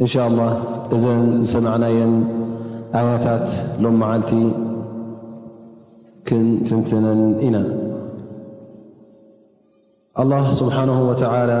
إنشاء الله إذن سمعناين آياتات لم معلت كن تنتن نا الله سبحانه وتعالى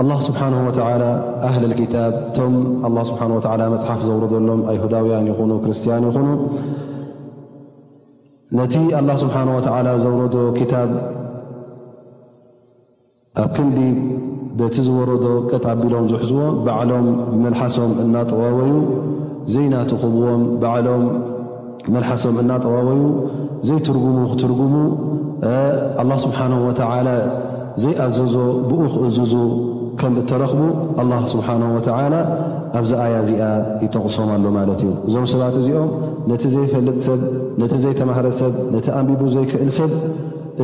ኣላህ ስብሓን ወተላ ኣህል ልክታብ እቶም ኣላ ስብሓን ወተላ መፅሓፍ ዘውረደሎም ኣይሁዳውያን ይኹኑ ክርስትያን ይኹኑ ነቲ ኣላ ስብሓን ወተላ ዘውረዶ ክታብ ኣብ ክንዲ በቲ ዝወረዶ ቀጥ ኣቢሎም ዝሕዝዎ ባዕሎም ብመልሓሶም እናጠዋወዩ ዘይናትኹብዎም ባዕሎም መልሓሶም እናጠዋወዩ ዘይትርጉሙ ክትርጉሙ ኣላ ስብሓን ወተዓላ ዘይኣዘዞ ብኡ ክእዝዙ ከም እተረኽቡ ኣላ ስብሓን ወተዓላ ኣብዚ ኣያ እዚኣ ይጠቕሶም ኣሎ ማለት እዩ እዞም ሰባት እዚኦም ነቲ ዘይፈልጥ ሰብ ነቲ ዘይተማህረ ሰብ ነቲ ኣንቢቡ ዘይክእል ሰብ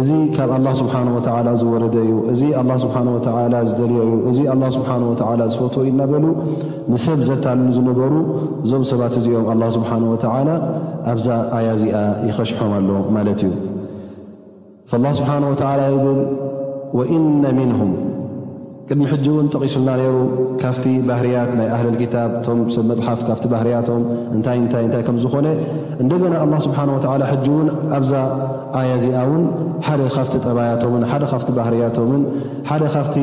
እዚ ካብ ኣላ ስብሓን ወተዓላ ዝወረደ እዩ እዚ ኣላ ስብሓን ወተዓላ ዝደልዮ እዩ እዚ ኣላ ስብሓን ወተዓላ ዝፈትዎ እዩ እናበሉ ንሰብ ዘታልሉ ዝነበሩ እዞም ሰባት እዚኦም ኣላ ስብሓን ወተዓላ ኣብዛ ኣያ እዚኣ ይኸሽሖም ኣሎ ማለት እዩ ላ ስብሓን ወተዓላ ይብል ወእነ ምንሁም ቅድሚ ሕጂ እውን ጠቒሱልና ነይሩ ካብቲ ባህርያት ናይ ኣህለል ክታብ እቶም ሰብ መፅሓፍ ካብቲ ባህርያቶም እንታይ እንታይ እንታይ ከም ዝኾነ እንደገና ኣላ ስብሓን ወተላ ሕጂ እውን ኣብዛ ኣያ እዚኣ እውን ሓደ ካብቲ ጠባያቶምን ሓደ ካብቲ ባህርያቶምን ሓደ ካብቲ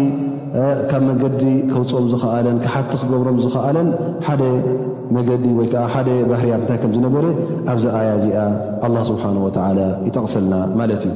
ካብ መገዲ ከውፅኦም ዝኸኣለን ክሓቲ ክገብሮም ዝኸኣለን ሓደ መገዲ ወይ ከዓ ሓደ ባህርያት እንታይ ከም ዝነበረ ኣብዚ ኣያ እዚኣ ኣላ ስብሓን ወተላ ይጠቕሰልና ማለት እዩ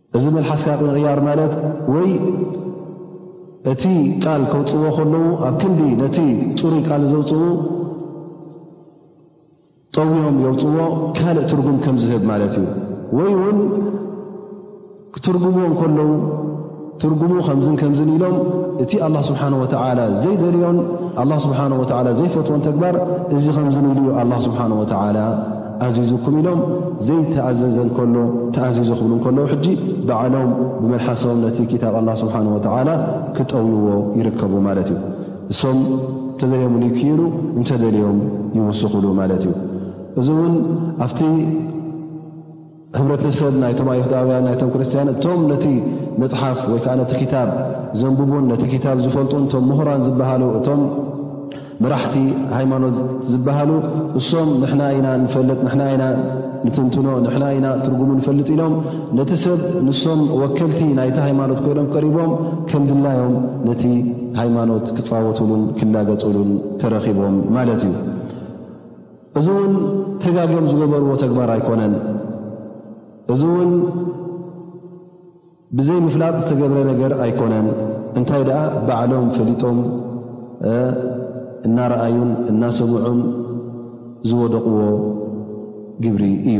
እዚ መልሓስካ ቅይያር ማለት ወይ እቲ ቃል ከውፅዎ ከለዉ ኣብ ክንዲ ነቲ ፅሩይ ቃል ዘውፅኡ ጠውዮም የውፅዎ ካልእ ትርጉም ከም ዝህብ ማለት እዩ ወይ እውን ክትርጉምዎ ከለዉ ትርጉሙ ከምዝን ከምዝን ኢሎም እቲ ኣላ ስብሓን ወተላ ዘይደልዮን ኣላ ስብሓን ወላ ዘይፈትዎን ተግባር እዚ ከምዝን ኢሉ እዩ ኣላ ስብሓን ወተላ ኣዚዙኩም ኢሎም ዘይተኣዘዘ እንከሎ ተኣዚዙ ክብሉ እንከለዉ ሕጂ ባዕሎም ብመልሓሶም ነቲ ክታብ ኣላ ስብሓን ወተዓላ ክጠውይዎ ይርከቡ ማለት እዩ እሶም እንተዘልዮም ይክይሉ እንተደልዮም ይውስኽሉ ማለት እዩ እዚ እውን ኣብቲ ሕብረተሰብ ናይቶም ኣይሁዳውያን ናይቶም ክርስትያን እቶም ነቲ መፅሓፍ ወይ ከዓ ነቲ ክታብ ዘንብቡን ነቲ ክታብ ዝፈልጡን እቶም ምሁራን ዝበሃሉ እቶም መራሕቲ ሃይማኖት ዝበሃሉ እሶም ንሕና ኢና ንፈልጥ ንሕና ኢና ንትንትኖ ንሕና ኢና ትርጉሙ ንፈልጥ ኢሎም ነቲ ሰብ ንሶም ወከልቲ ናይቲ ሃይማኖት ኮይኖም ቀሪቦም ከም ድላዮም ነቲ ሃይማኖት ክፃወትሉን ክላገፅሉን ተረኪቦም ማለት እዩ እዚ እውን ተጋግዮም ዝገበርዎ ተግባር ኣይኮነን። እዚ እውን ብዘይ ምፍላጥ ዝተገብረ ነገር ኣይኮነን። እንታይ ደኣ ባዕሎም ፈሊጦም እናረኣዩን እናሰምዑን ዝወደቕዎ ግብሪ እዩ።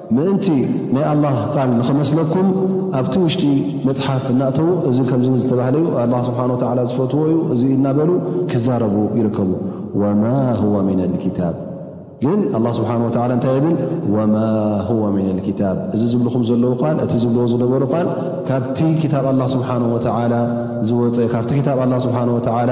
ምእንቲ ናይ ኣላህ ቃል ንኽመስለኩም ኣብቲ ውሽጢ መፅሓፍ እናእተዉ እዚ ከምዚ ዝተባህለ ዩ ኣላ ስብሓን ወተዓላ ዝፈትዎ እዩ እዚ እናበሉ ክዛረቡ ይርከቡ ወማ ሁወ ምና ልክታብ ግን ኣላ ስብሓን ወተላ እንታይ የብል ወማ ሁወ ምና ልክታብ እዚ ዝብልኹም ዘለዉ ቃል እቲ ዝብልዎ ዝነበሩ ቃል ካብቲ ክታብ ኣላ ስብሓን ወተዓላ ዝወፀ ካብቲ ክታብ ኣላ ስብሓን ወተዓላ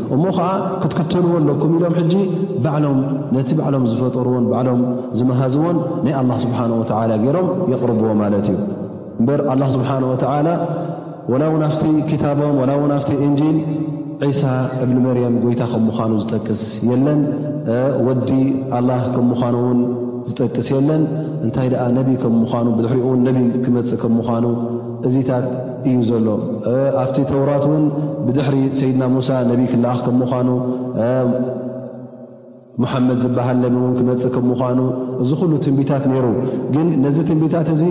እሞ ኸዓ ክትክተልዎ ኣለኩም ኢሎም ሕጂ ባዕሎም ነቲ ባዕሎም ዝፈጠርዎን ባዕሎም ዝመሃዝዎን ናይ ኣላ ስብሓን ወተላ ገይሮም የቕርብዎ ማለት እዩ እምበር ኣላ ስብሓን ወተላ ወላ እውን ኣብቲ ክታቦም ወላ እውን ኣብቲ እንጂል ዒሳ እብኒ መርየም ጎይታ ከም ምዃኑ ዝጠቅስ የለን ወዲ ኣላ ከም ምዃኑ እውን ዝጠቅስ የለን እንታይ ደኣ ነቢ ከም ምዃኑ ብድሕሪኡ እውን ነቢ ክመፅእ ከም ምዃኑ እዚታት እዩ ዘሎ ኣብቲ ተውራት እውን ብድሕሪ ሰይድና ሙሳ ነቢ ክልኣኽ ከም ምኳኑ ሙሓመድ ዝበሃል ነቢ እውን ክመፅእ ከም ምኳኑ እዚ ኩሉ ትንቢታት ነይሩ ግን ነዚ ትንቢታት እዚ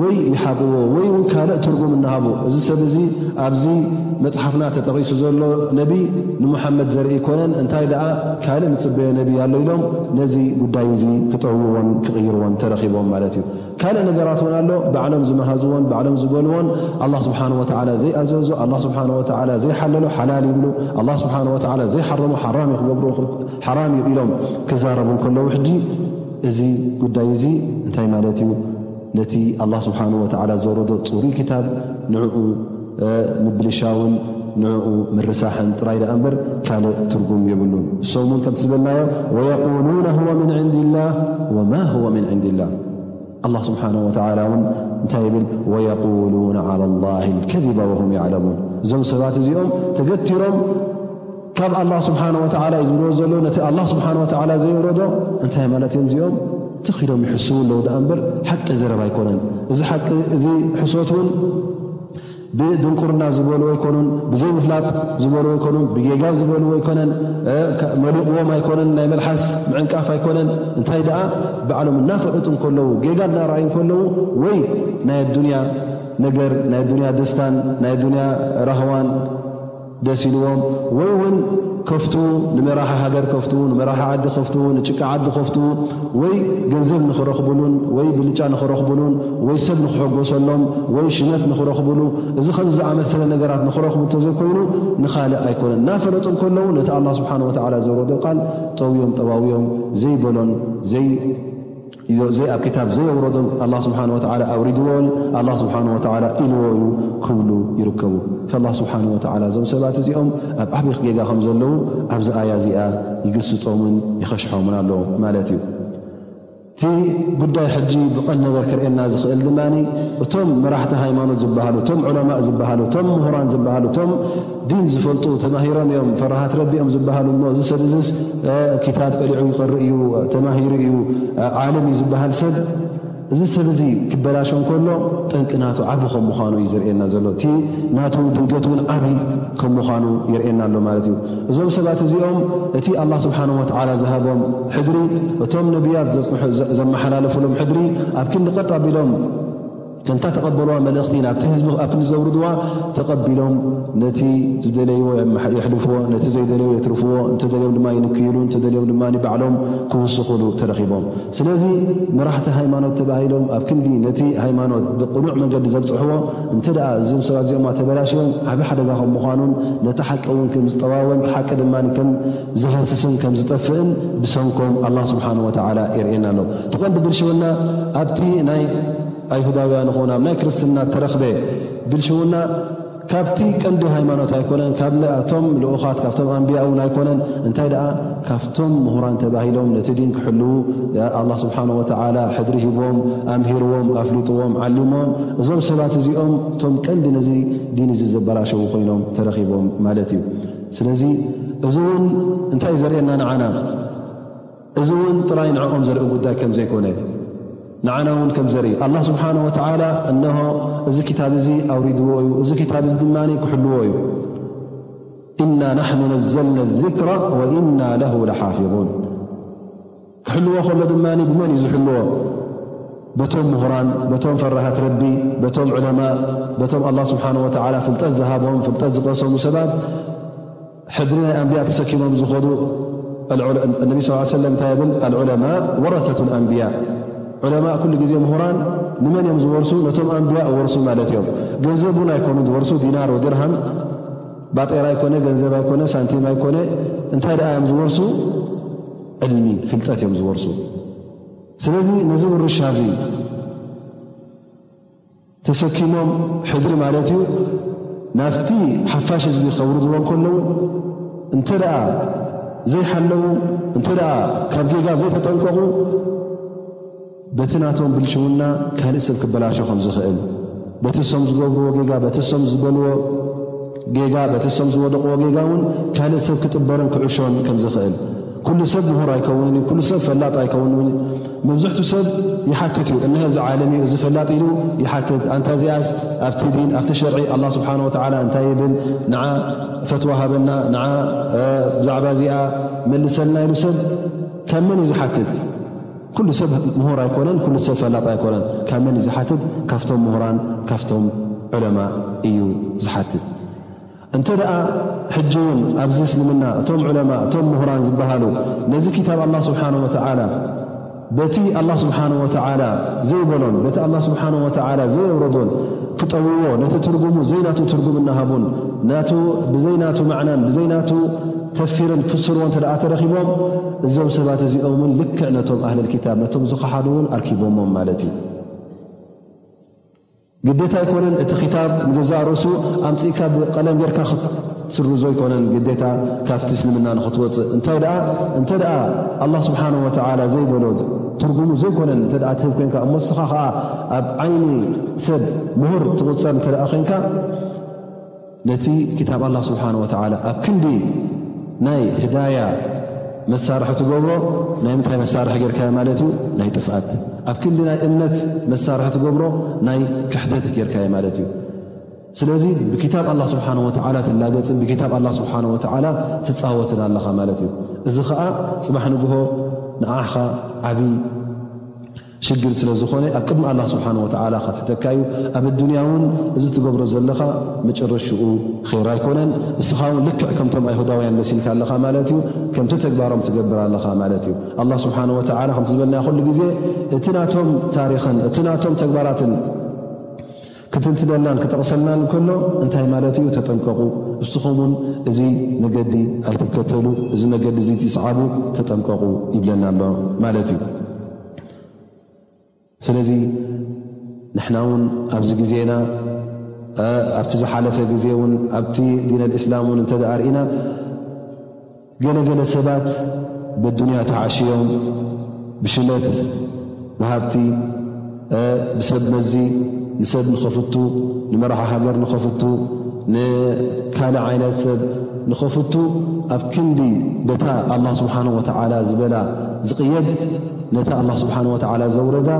ወይ ይሓብዎ ወይ እውን ካልእ ትርጉም እናሃቡ እዚ ሰብ እዚ ኣብዚ መፅሓፍና ተጠቒሱ ዘሎ ነቢ ንሙሓመድ ዘርኢ ኮነን እንታይ ደኣ ካልእ ንፅበዮ ነቢ ኣሎ ኢሎም ነዚ ጉዳይ እዚ ክጠውይዎን ክቕይርዎን ተረኪቦም ማለት እዩ ካልእ ነገራት እውን ኣሎ ባዕሎም ዝመሃዝዎን ባዕሎም ዝበልዎን ኣላ ስብሓን ወተላ ዘይኣዘዞ ኣላ ስብሓን ወተላ ዘይሓለሎ ሓላል ይብሉ ኣላ ስብሓን ወተላ ዘይሓረሙ ሓራም ክገብሩ ሓራም እዩ ኢሎም ክዛረቡ ከለዉ ሕጂ እዚ ጉዳይ እዚ እንታይ ማለት እዩ ነቲ ኣላ ስብሓን ወተላ ዘረዶ ፅሩይ ክታብ ንዕኡ ምብልሻውን ንኡ ምርሳሕን ጥራይ ኣ እምበር ካልእ ትርጉም የብሉን እሶም ውን ከምቲ ዝበልናዮ ወየቁሉነ ዋ ምን ዕንድ ላ ወማ ዋ ምን ዕንድ ላ ኣላ ስብሓን ወላ ውን እንታይ ይብል ወየቁሉነ ላ ከذባ ወም ያዕለሙን እዞም ሰባት እዚኦም ተገቲሮም ካብ ኣላ ስብሓን ወተላ እዩ ዝብልዎ ዘሎ ነቲ ኣላ ስብሓን ወተላ ዘየውረዶ እንታይ ማለት እዮም እዚኦም ተኺዶም ይሕስቡ ኣለዉ ድኣ እምበር ሓቂ ዘረብ ኣይኮነን እዚ ሓቂ እዚ ሕሶት እውን ብድንቁርና ዝበልዎ ኣይኮኑን ብዘይምፍላጥ ዝበልዎ ኣይኮኑን ብጌጋ ዝበልዎ ኣይኮነን መሊቕዎም ኣይኮነን ናይ መልሓስ ምዕንቃፍ ኣይኮነን እንታይ ደኣ ባዕሎም እናፈለጡ ከለዉ ጌጋ እናረኣዩ ከለዉ ወይ ናይ ኣዱንያ ነገር ናይ ኣዱንያ ደስታን ናይ ኣዱንያ ራህዋን ደስ ኢልዎም ወይ እውን ከፍት ንመራሒ ሃገር ከፍት ንመራሒ ዓዲ ከፍት ንጭቃ ዓዲ ከፍት ወይ ገንዘብ ንኽረኽብሉን ወይ ብልጫ ንኽረኽብሉን ወይ ሰብ ንክሕጎሰሎም ወይ ሽመት ንኽረኽብሉ እዚ ከም ዝኣመሰለ ነገራት ንኽረኽቡ እንተዘይኮይኑ ንኻልእ ኣይኮነን እናፈለጡ ከለዉ ነቲ ኣላ ስብሓን ወላ ዘረዶ ቃል ጠውዮም ጠዋውዮም ዘይበሎን ዘይ ዘይ ኣብ ክታብ ዘየውረዶን ኣላ ስብሓን ወተላ ኣውሪድዎን ኣላ ስብሓን ወተላ ኢልዎ እዩ ክብሉ ይርከቡ ኣላ ስብሓን ወተላ እዞም ሰባት እዚኦም ኣብ ዓብኽ ጌጋ ከም ዘለዉ ኣብዚ ኣያ እዚኣ ይግስፆምን ይኸሽሖምን ኣሎ ማለት እዩ እቲ ጉዳይ ሕጂ ብቐል ነገር ክርእየና ዝኽእል ድማ እቶም መራሕቲ ሃይማኖት ዝበሃሉ እቶም ዑለማእ ዝበሃሉ እቶም ምሁራን ዝበሃሉ እቶም ዲን ዝፈልጡ ተማሂሮም እዮም ፈራሃት ረቢኦም ዝበሃሉ እሞ እዚ ሰብ እዚስ ክታብ ቀሊዑ ይቐሪ እዩ ተማሂሩ እዩ ዓለም እዩ ዝበሃል ሰብ እዚ ሰብ እዚ ክበላሾ ከሎ ጠንቂ ናቱ ዓቢ ከም ምዃኑ እዩ ዘርእየና ዘሎ እቲ ናቱ ድንገት እውን ዓብዪ ከም ምዃኑ ይርእየና ኣሎ ማለት እዩ እዞም ሰባት እዚኦም እቲ ኣላ ስብሓን ወተዓላ ዝሃቦም ሕድሪ እቶም ነቢያት ዘመሓላለፍሎም ሕድሪ ኣብ ክንዲ ቀጥ ኣቢሎም ከምታ ተቐበልዋ መልእኽቲ ናብቲ ህዝቢ ኣብ ክንዲ ዘውርድዋ ተቐቢሎም ነቲ ዝደለይዎ የሕልፍዎ ነቲ ዘይደለዩ የትርፍዎ እንተደልዮም ድማ ይንክይሉ እንተደልዮም ድማ ባዕሎም ክውስኽሉ ተረኺቦም ስለዚ መራሕቲ ሃይማኖት ተባሂሎም ኣብ ክንዲ ነቲ ሃይማኖት ብቕኑዕ መንገዲ ዘብፅሕዎ እንተ ደኣ እዚም ሰባት እዚኦማ ተበላሽዮም ዓብ ሓደጋ ከም ምዃኑን ነቲ ሓቂ እውን ከም ዝጠዋወን ሓቂ ድማ ከም ዝሃስስን ከም ዝጠፍእን ብሰንኮም ኣላ ስብሓን ወተዓላ የርእየና ኣሎ ትቐንዲ ብልሽውና ኣብቲ ናይ ኣይሁዳውያን ኹን ኣብ ናይ ክርስትና ተረኽበ ብልሽውና ካብቲ ቀንዲ ሃይማኖት ኣይኮነን ካብቶም ልኡኻት ካብቶም ኣንብያ እውን ኣይኮነን እንታይ ደኣ ካብቶም ምሁራን ተባሂሎም ነቲ ዲን ክሕልው ኣላ ስብሓን ወተዓላ ሕድሪ ሂቦም ኣምሂርዎም ኣፍሊጥዎም ዓሊሞም እዞም ሰባት እዚኦም እቶም ቀንዲ ነዚ ዲን እዚ ዘበላሸው ኮይኖም ተረኺቦም ማለት እዩ ስለዚ እዚ እውን እንታይ እዩ ዘርእየና ንዓና እዚ እውን ጥራይ ንዕኦም ዘርኢ ጉዳይ ከም ዘይኮነ ንዓና እውን ከም ዘርኢ ኣላ ስብሓን ወተዓላ እነሆ እዚ ክታብ እዚ ኣውሪድዎ እዩ እዚ ክታብ እዚ ድማ ክሕልዎ እዩ እና ናሕኑ ነዘልና ዚክራ ወእና ለሁ ለሓፊظን ክሕልዎ ከሎ ድማ ብመን እዩ ዝሕልዎ በቶም ምሁራን በቶም ፈራሃት ረቢ በቶም ዕለማእ በቶም ኣላ ስብሓን ወተላ ፍልጠት ዝሃቦም ፍልጠት ዝቀሰሙ ሰባት ሕድሪ ናይ ኣንብያ ተሰኪሞም ዝኸዱ ነቢ ስ ሰለ እንታይ ብል ኣልዑለማ ወረሰት ኣንብያ ዑለማ ኩሉ ግዜ ምሁራን ንመን እዮም ዝወርሱ ነቶም ኣንብያ ወርሱ ማለት እዮም ገንዘብ እውን ኣይኮኑ ዝወርሱ ዲናር ወድርሃም ባጤራ ኣይኮነ ገንዘብ ኣይኮነ ሳንቲም ኣይኮነ እንታይ ደኣ እዮም ዝወርሱ ዕልሚ ፍልጠት እዮም ዝወርሱ ስለዚ ነዚ ውርሻ እዚ ተሰኪሞም ሕድሪ ማለት እዩ ናብቲ ሓፋሽ ህዝቢ ከውርድዎ ከለዉ እንተ ደኣ ዘይሓለዉ እንተ ካብ ጌጋ ዘይተጠንቀቑ በቲ ናቶም ብልሽውና ካልእ ሰብ ክበላሾ ከም ዝኽእል በቲ እሶም ዝገብርዎ ጌጋ በቲ እሶም ዝበልዎ ጌጋ በቲ እሶም ዝወደቕዎ ጌጋ እውን ካልእ ሰብ ክጥበርን ክዕሾን ከም ዝኽእል ኩሉ ሰብ ምሁር ኣይከውንን እዩ ኩሉ ሰብ ፈላጥ ኣይከውንን እዩ መብዝሕቱ ሰብ ይሓትት እዩ እነሀ እዚ ዓለም እዩ እዚ ፈላጥ ኢሉ ይሓትት ኣንታ እዚኣስ ኣብቲ ዲን ኣብቲ ሸርዒ ኣላ ስብሓን ወተዓላ እንታይ ይብል ንዓ ፈትዋ ሃበና ንዓ ብዛዕባ እዚኣ መልሰልና ኢሉ ሰብ ካብ መን እዩ ዝሓትት ኩሉ ሰብ ምሁር ኣይኮነን፣ ኩሉ ሰብ ፈላጥ ኣይኮነን። ካብ መን እዩ ዝሓትት? ካብቶም ምሁራን፣ ካብቶም ዑለማ እዩ ዝሓትት። እንተ ደኣ ሕጂ እውን ኣብዚ እስልምና እቶም ዑለማ እቶም ምሁራን ዝበሃሉ ነዚ ክታብ ኣላ ስብሓን ወተዓላ በቲ ኣላ ስብሓን ወተዓላ ዘይበሎን በቲ ኣላ ስብሓን ወተዓላ ዘየውረዶን ክጠውዎ ነቲ ትርጉሙ ዘይናቱ ትርጉም እናሃቡን ናቱ ብዘይናቱ ማዕናን ብዘይናቱ ተፍሲርን ፍስርዎ እተ ተረኪቦም እዞም ሰባት እዚኦም ን ልክዕ ነቶም ኣህል ክታብ ነቶም ዝኸሓዱ እውን ኣርኪቦሞም ማለት እዩ ግዴታ ኣይኮነን እቲ ክታብ ንገዛእ ርእሱ ኣምፅእካ ብቀለም ጌርካ ክትስርዞ ኣይኮነን ግዴታ ካብቲ እስልምና ንክትወፅእ እንታይ ደኣ እንተ ኣላ ስብሓን ወተላ ዘይበሎ ትርጉሙ ዘይኮነን እተ ትህብ ኮንካ እሞ እስኻ ከዓ ኣብ ዓይኒ ሰብ ምሁር ትቁፀር እተ ኮይንካ ነቲ ክታብ ኣላ ስብሓን ወተዓላ ኣብ ክንዲ ናይ ህዳያ መሳርሒ ትገብሮ ናይ ምንታይ መሳርሒ ጌርካዮ ማለት እዩ ናይ ጥፍኣት ኣብ ክንዲ ናይ እምነት መሳርሒ ትገብሮ ናይ ክሕደት ጌርካዮ ማለት እዩ ስለዚ ብክታብ ኣላ ስብሓን ወተዓላ ትላገፅን ብክታብ ኣላ ስብሓን ወተዓላ ትፃወትን ኣለኻ ማለት እዩ እዚ ከዓ ፅባሕ ንግሆ ንዓኻ ዓብዪ ሽግር ስለ ዝኾነ ኣብ ቅድሚ ኣላ ስብሓን ወተዓላ ከትሕተካ እዩ ኣብ ኣዱንያ እውን እዚ ትገብሮ ዘለኻ መጨረሽኡ ኼር ኣይኮነን እስኻ ውን ልክዕ ከምቶም ኣይሁዳውያን መሲልካ ኣለኻ ማለት እዩ ከምቲ ተግባሮም ትገብር ኣለኻ ማለት እዩ ኣላ ስብሓን ወተዓላ ከምቲ ዝበልና ኩሉ ግዜ እቲ ናቶም ታሪኽን እቲ ናቶም ተግባራትን ክትንትነልናን ክጠቕሰልናን ከሎ እንታይ ማለት እዩ ተጠንቀቑ እስኹም ውን እዚ መገዲ ኣይትከተሉ እዚ መገዲ እዚ ትስዓቡ ተጠንቀቑ ይብለና ኣሎ ማለት እዩ ስለዚ ንሕና ውን ኣብዚ ግዜና ኣብቲ ዝሓለፈ ግዜ ውን ኣብቲ ዲን ኣልእስላም ውን እንተ ርእና ገለ ገለ ሰባት በዱንያ ተዓሽዮም ብሽመት ብሃብቲ ብሰብ መዚ ንሰብ ንኸፍቱ ንመራሒ ሃገር ንኸፍቱ ንካልእ ዓይነት ሰብ ንኸፍቱ ኣብ ክንዲ በታ ኣላ ስብሓን ወተዓላ ዝበላ ዝቕየድ ነታ ኣላ ስብሓን ወተዓላ ዘውረዳ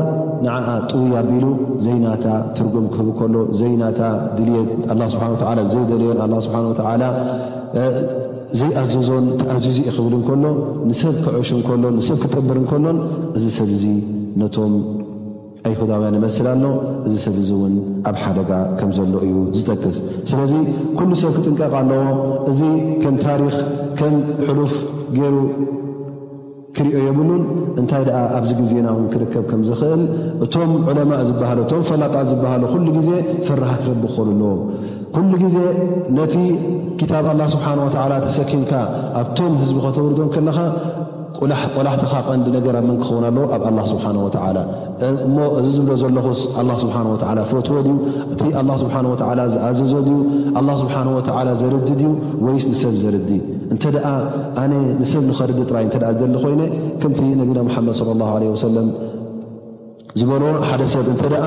ንዓኣ ጥውይ ኣቢሉ ዘይናታ ትርጉም ክህብ ከሎ ዘይናታ ድልት ኣላ ስብሓን ወተዓላ ዘይደለዮን ኣላ ስብሓን ወተዓላ ዘይኣዘዞን ተኣዚዙ እዩ ክብል እንከሎ ንሰብ ክዕሽ እንከሎን ንሰብ ክጥብር እንከሎን እዚ ሰብ እዚ ነቶም ኣይሁዳውያን ይመስል ኣሎ እዚ ሰብ እዚ እውን ኣብ ሓደጋ ከም ዘሎ እዩ ዝጠቅስ ስለዚ ኩሉ ሰብ ክጥንቀቕ ኣለዎ እዚ ከም ታሪክ ከም ሕሉፍ ገይሩ ክሪኦ የብሉን እንታይ ደኣ ኣብዚ ግዜና እውን ክርከብ ከም ዝኽእል እቶም ዑለማእ ዝበሃሉ እቶም ፈላጣ ዝበሃሉ ኩሉ ግዜ ፍርሃት ረቢ ክኾኑ ኣለዎም ኩሉ ግዜ ነቲ ክታብ ኣላ ስብሓን ወተላ ተሰኪምካ ኣብቶም ህዝቢ ከተውርዶም ከለኻ ቆላሕትኻ ቀንዲ ነገር ኣብ መን ክኸውን ኣለዎ ኣብ ኣላ ስብሓን ወተላ እሞ እዚ ዝብሎ ዘለኹስ ኣላ ስብሓን ወተዓላ ፈትዎ ድዩ እቲ ኣላ ስብሓን ወተዓላ ዝኣዘዞ ድዩ ኣላ ስብሓን ወተዓላ ዘርዲ ድዩ ወይስ ንሰብ ዘርዲ እንተ ደኣ ኣነ ንሰብ ንኸርዲ ጥራይ እተ ዝደሊ ኮይነ ከምቲ ነቢና ሙሓመድ ለ ላ ለ ወሰለም ዝበልዎ ሓደ ሰብ እንተ ደኣ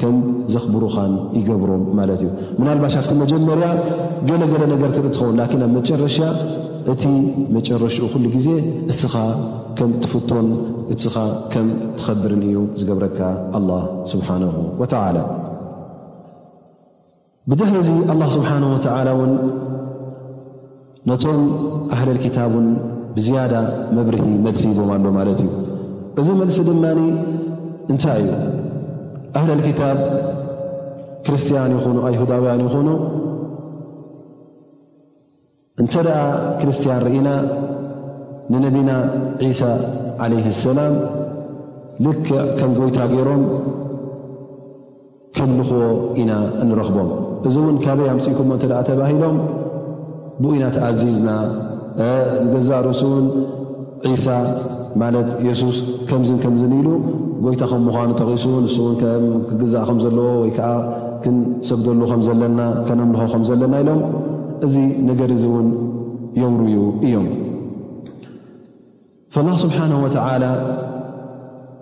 ከም ዘኽብሩኻን ይገብሮም ማለት እዩ። ምናልባሽ ኣብቲ መጀመርያ ገለ ገለ ነገር ትርኢ ትኸውን፣ ላኪን ኣብ መጨረሻ እቲ መጨረሽኡ ኩሉ ግዜ እስኻ ከም ትፍቶን እስኻ ከም ትኸብርን እዩ ዝገብረካ ኣላህ ስብሓነሁ ወተዓላ። ብድሕሪ እዚ ኣላ ስብሓን ወተዓላ እውን ነቶም ኣህለል ክታብ ን ብዝያዳ መብርሂ መልሲ ሂቦም ኣሎ ማለት እዩ እዚ መልሲ ድማ እንታይ እዩ ኣህለል ክታብ ክርስትያን ይኹኑ ኣይሁዳውያን ይኹኑ እንተ ደኣ ክርስትያን ርኢና ንነቢና ዒሳ ዓለይህ ሰላም ልክዕ ከም ጎይታ ገይሮም ከምልኽዎ ኢና እንረኽቦም እዚ እውን ካበይ ኣምፅእኩሞ እተ ተባሂሎም ብኡኢና ተኣዚዝና ንገዛእ ርእሱ እውን ዒሳ ማለት የሱስ ከምዝን ከምዝን ኢሉ ጎይታ ከም ምዃኑ ጠቒሱ ንሱ ውን ክግዛእ ከም ዘለዎ ወይ ከዓ ክንሰግደሉ ከም ዘለና ከነምልኾ ከም ዘለና ኢሎም እዚ ነገር እዚ እውን የውርዩ እዮም ላ ስብሓን ወተላ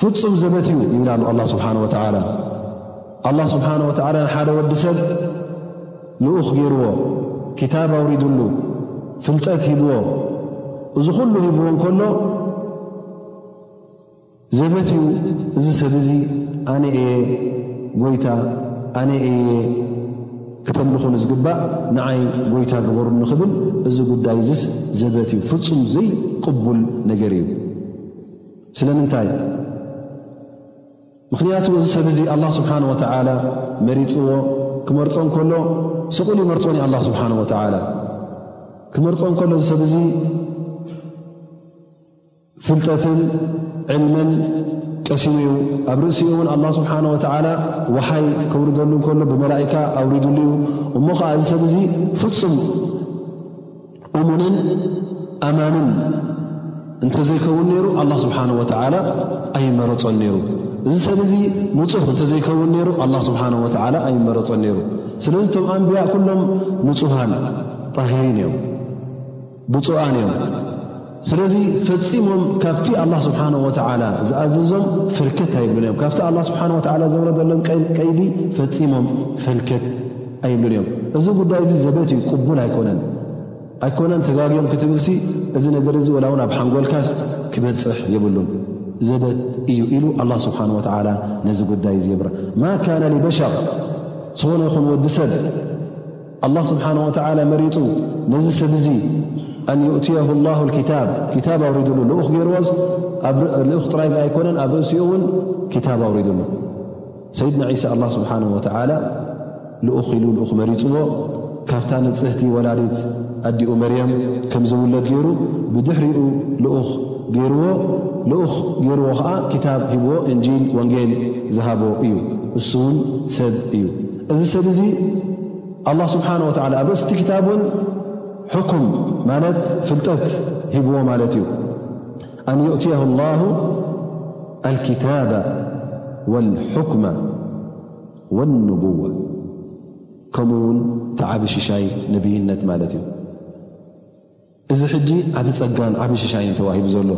ፍፁም ዘበት እዩ ይብል ኣሎ ኣላ ስብሓን ወተዓላ ኣላ ስብሓን ወተዓላ ንሓደ ወዲ ሰብ ልኡኽ ገይርዎ ክታብ ኣውሪድሉ ፍልጠት ሂብዎ እዚ ኩሉ ሂብዎ እንከሎ ዘበት እዩ እዚ ሰብ እዚ ኣነ እየ ጎይታ ኣነ እየ ክተምልኹን ዝግባእ ንዓይ ጎይታ ግበሩ ንኽብል እዚ ጉዳይ እዚስ ዘበት እዩ ፍፁም ዘይቅቡል ነገር እዩ ስለምንታይ ምኽንያቱ እዚ ሰብ እዚ ኣላ ስብሓን ወተዓላ መሪፅዎ ክመርፆ እንከሎ ስቑል ይመርፆን ዩ ኣላ ስብሓን ወተዓላ ክመርፆ እንከሎ እዚ ሰብ እዚ ፍልጠትን ዕልምን ቀሲሙ ዩ ኣብ ርእሲኡ እውን ኣላ ስብሓን ወተዓላ ውሓይ ከውርደሉ እንከሎ ብመላእካ ኣውሪድሉ ዩ እሞ ከዓ እዚ ሰብ እዚ ፍፁም እሙንን ኣማንን እንተዘይከውን ነይሩ ኣላ ስብሓን ወተዓላ ኣይመረፆን ነይሩ እዚ ሰብ እዚ ንፁህ እንተዘይከውን ነይሩ ኣላ ስብሓን ወተዓላ ኣይመረፆን ነይሩ ስለዚ እቶም ኣንብያ ኩሎም ንፁሃን ጣሂሪን እዮም ብፁኣን እዮም ስለዚ ፈፂሞም ካብቲ ኣላ ስብሓን ወተላ ዝኣዘዞም ፈልከት ኣይብሉን እዮም ካብቲ ኣላ ስብሓን ወላ ዘውረደሎም ቀይዲ ፈፂሞም ፈልከት ኣይብሉን እዮም እዚ ጉዳይ እዚ ዘበት እዩ ቅቡል ኣይኮነን ኣይኮነን ተጋግዮም ክትብልሲ እዚ ነገር እዚ ወላ እውን ኣብ ሓንጎልካስ ክበፅሕ የብሉን ዘበት እዩ ኢሉ ኣላ ስብሓን ወተላ ነዚ ጉዳይ እዚ የብር ማ ካነ በሸር ዝኾነ ይኹን ወዲ ሰብ ኣላህ ስብሓን ወተዓላ መሪጡ ነዚ ሰብ እዙ ኣን ዩእትያሁ ላሁ ክታብ ክታብ ኣውሪድሉ ልኡኽ ገይርዎስ ልኡኽ ጥራይ ግ ኣይኮነን ኣብ ርእሲኡ እውን ክታብ ኣውሪድሉ ሰይድና ዒሳ ኣላ ስብሓን ወተዓላ ልኡኽ ኢሉ ልኡኽ መሪፅዎ ካብታ ንፅህቲ ወላዲት ኣዲኡ መርያም ከም ዝውለድ ገይሩ ብድሕሪኡ ልኡኽ ገይርዎ ልኡኽ ገይርዎ ከዓ ክታብ ሂብዎ እንጂል ወንጌል ዝሃቦ እዩ እሱ እውን ሰብ እዩ እዚ ሰብ እዚ ኣላ ስብሓን ወላ ኣብ ርእስቲ ክታብ እውን ሕኩም ማለት ፍልጠት ሂብዎ ማለት እዩ ኣን ዩእትያ ላ ኣልክታባ ወልሕክማ ወኑቡዋ ከምኡ ውን ተዓብሽሻይ ነብይነት ማለት እዩ እዚ ሕጂ ዓቢ ጸጋን ዓቢ ሽሻይን ተዋሂቡ ዘሎ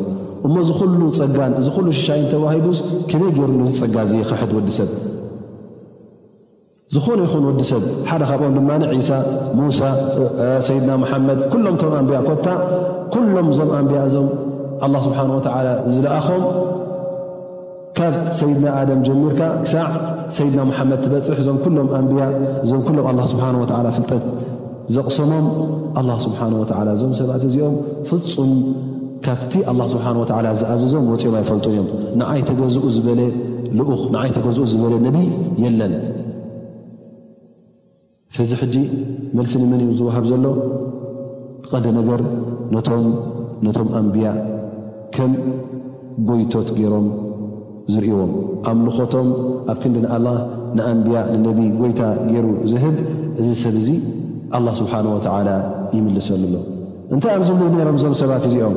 እሞ እዚ ኩሉ ጸጋን እዚ ኩሉ ሽሻይን ተዋሂቡስ ከመይ ገይሩ ነዚ ጸጋ እዚ ይኽሕድ ወዲ ሰብ ዝኾነ ይኹን ወዲ ሰብ ሓደ ካብኦም ድማ ዒሳ ሙሳ ሰይድና መሓመድ ኩሎም እቶም ኣንብያ ኮታ ኩሎም እዞም ኣንብያ እዞም ኣላ ስብሓን ወተዓላ ዝለኣኾም ካብ ሰይድና ኣደም ጀሚርካ ክሳዕ ሰይድና ሙሓመድ ትበፅሕ እዞም ኩሎም ኣንብያ እዞም ኩሎም ኣላ ስብሓን ወላ ፍልጠት ዘቕሰሞም ኣላ ስብሓን ወላ እዞም ሰባት እዚኦም ፍፁም ካብቲ ኣላ ስብሓን ወላ ዝኣዘዞም ወፂኦም ኣይፈልጡ እዮም ንዓይ ተገዝኡ ዝበለ ልኡኽ ንዓይ ተገዝኡ ዝበለ ነብይ የለን ሰዚ ሕጂ መልሲ ንመን እዩ ዝወሃብ ዘሎ ብቐንዲ ነገር ነቶም ነቶም ኣንብያ ከም ጎይቶት ገይሮም ዝርእዎም ኣምልኾቶም ኣብ ክንዲ ንኣላህ ንኣንብያ ንነቢ ጎይታ ገይሩ ዝህብ እዚ ሰብ እዚ ኣላ ስብሓን ወተዓላ ይምልሰሉ ኣሎ እንታይ እዮም ዝብሉ ነይሮም እዞም ሰባት እዚኦም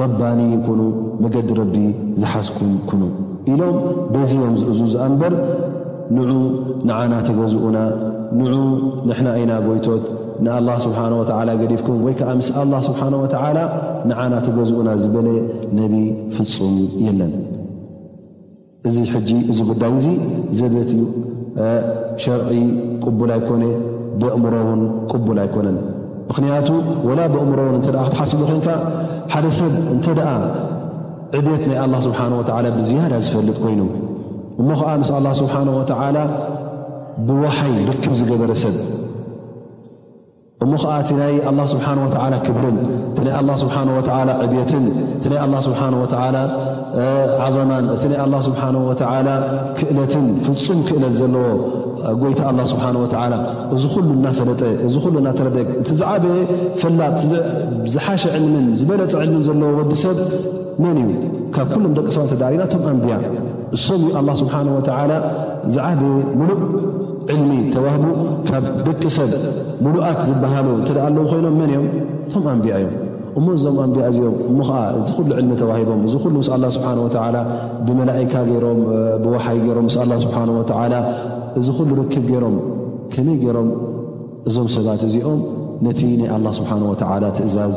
ረባኒ ኩኑ መገዲ ረቢ ዝሓዝኩም ኩኑ ኢሎም በዚ እዮም ዝእዙዙ ኣንበር ንዑ ንዓና ተገዝኡና ንዑ ንሕና ኢና ጎይቶት ንኣላ ስብሓን ወተዓላ ገዲፍኩም ወይ ከዓ ምስ ኣላ ስብሓን ወተዓላ ንዓና ተገዝኡና ዝበለ ነቢ ፍፁም የለን እዚ ሕጂ እዚ ጉዳይ እዚ ዘበት እዩ ሸርዒ ቅቡል ኣይኮነ ብእምሮ ውን ቅቡል ኣይኮነን ምክንያቱ ወላ ብእምሮ ውን እተ ክትሓስቡ ኮንካ ሓደ ሰብ እንተ ዕብት ናይ ኣላ ስብሓን ወላ ብዝያዳ ዝፈልጥ ኮይኑ እሞ ከዓ ምስ ኣላ ስብሓን ወተዓላ ብዋሓይ ርክብ ዝገበረ ሰብ እሞ ኸዓ እቲ ናይ ኣላ ስብሓን ወተዓላ ክብርን እቲ ናይ ኣላ ስብሓን ወተዓላ ዕብትን እቲ ናይ ኣላ ስብሓን ወተዓላ ዓዘማን እቲ ናይ ኣላ ስብሓን ወተዓላ ክእለትን ፍፁም ክእለት ዘለዎ ጎይታ ኣላ ስብሓን ወተዓላ እዚ ኩሉ እናፈለጠ እዚ ኩሉ እናተረደ እቲ ዝዓበየ ፈላጥ ዝሓሸ ዕልምን ዝበለፀ ዕልምን ዘለዎ ወዲ ሰብ መን እዩ ካብ ኩሎም ደቂ ሰባት ተዳሪና እቶም ኣንብያ እሶም ዩ ኣላ ስብሓን ወተዓላ ዝዓበየ ሙሉእ ዕልሚ ተዋህቡ ካብ ደቂ ሰብ ሙሉኣት ዝበሃሉ እንተ ኣለዉ ኮይኖም መን እዮም እቶም ኣንቢያ እዮም እሞ እዞም ኣንቢያ እዚኦም እሞ ከዓ እዚ ኩሉ ዕልሚ ተዋሂቦም እዚ ኩሉ ምስ ኣላ ስብሓን ወተዓላ ብመላእካ ገይሮም ብወሓይ ገይሮም ምስ ኣላ ስብሓን ወተዓላ እዚ ኩሉ ርክብ ገይሮም ከመይ ገይሮም እዞም ሰባት እዚኦም ነቲ ናይ ኣላ ስብሓን ወተዓላ ትእዛዝ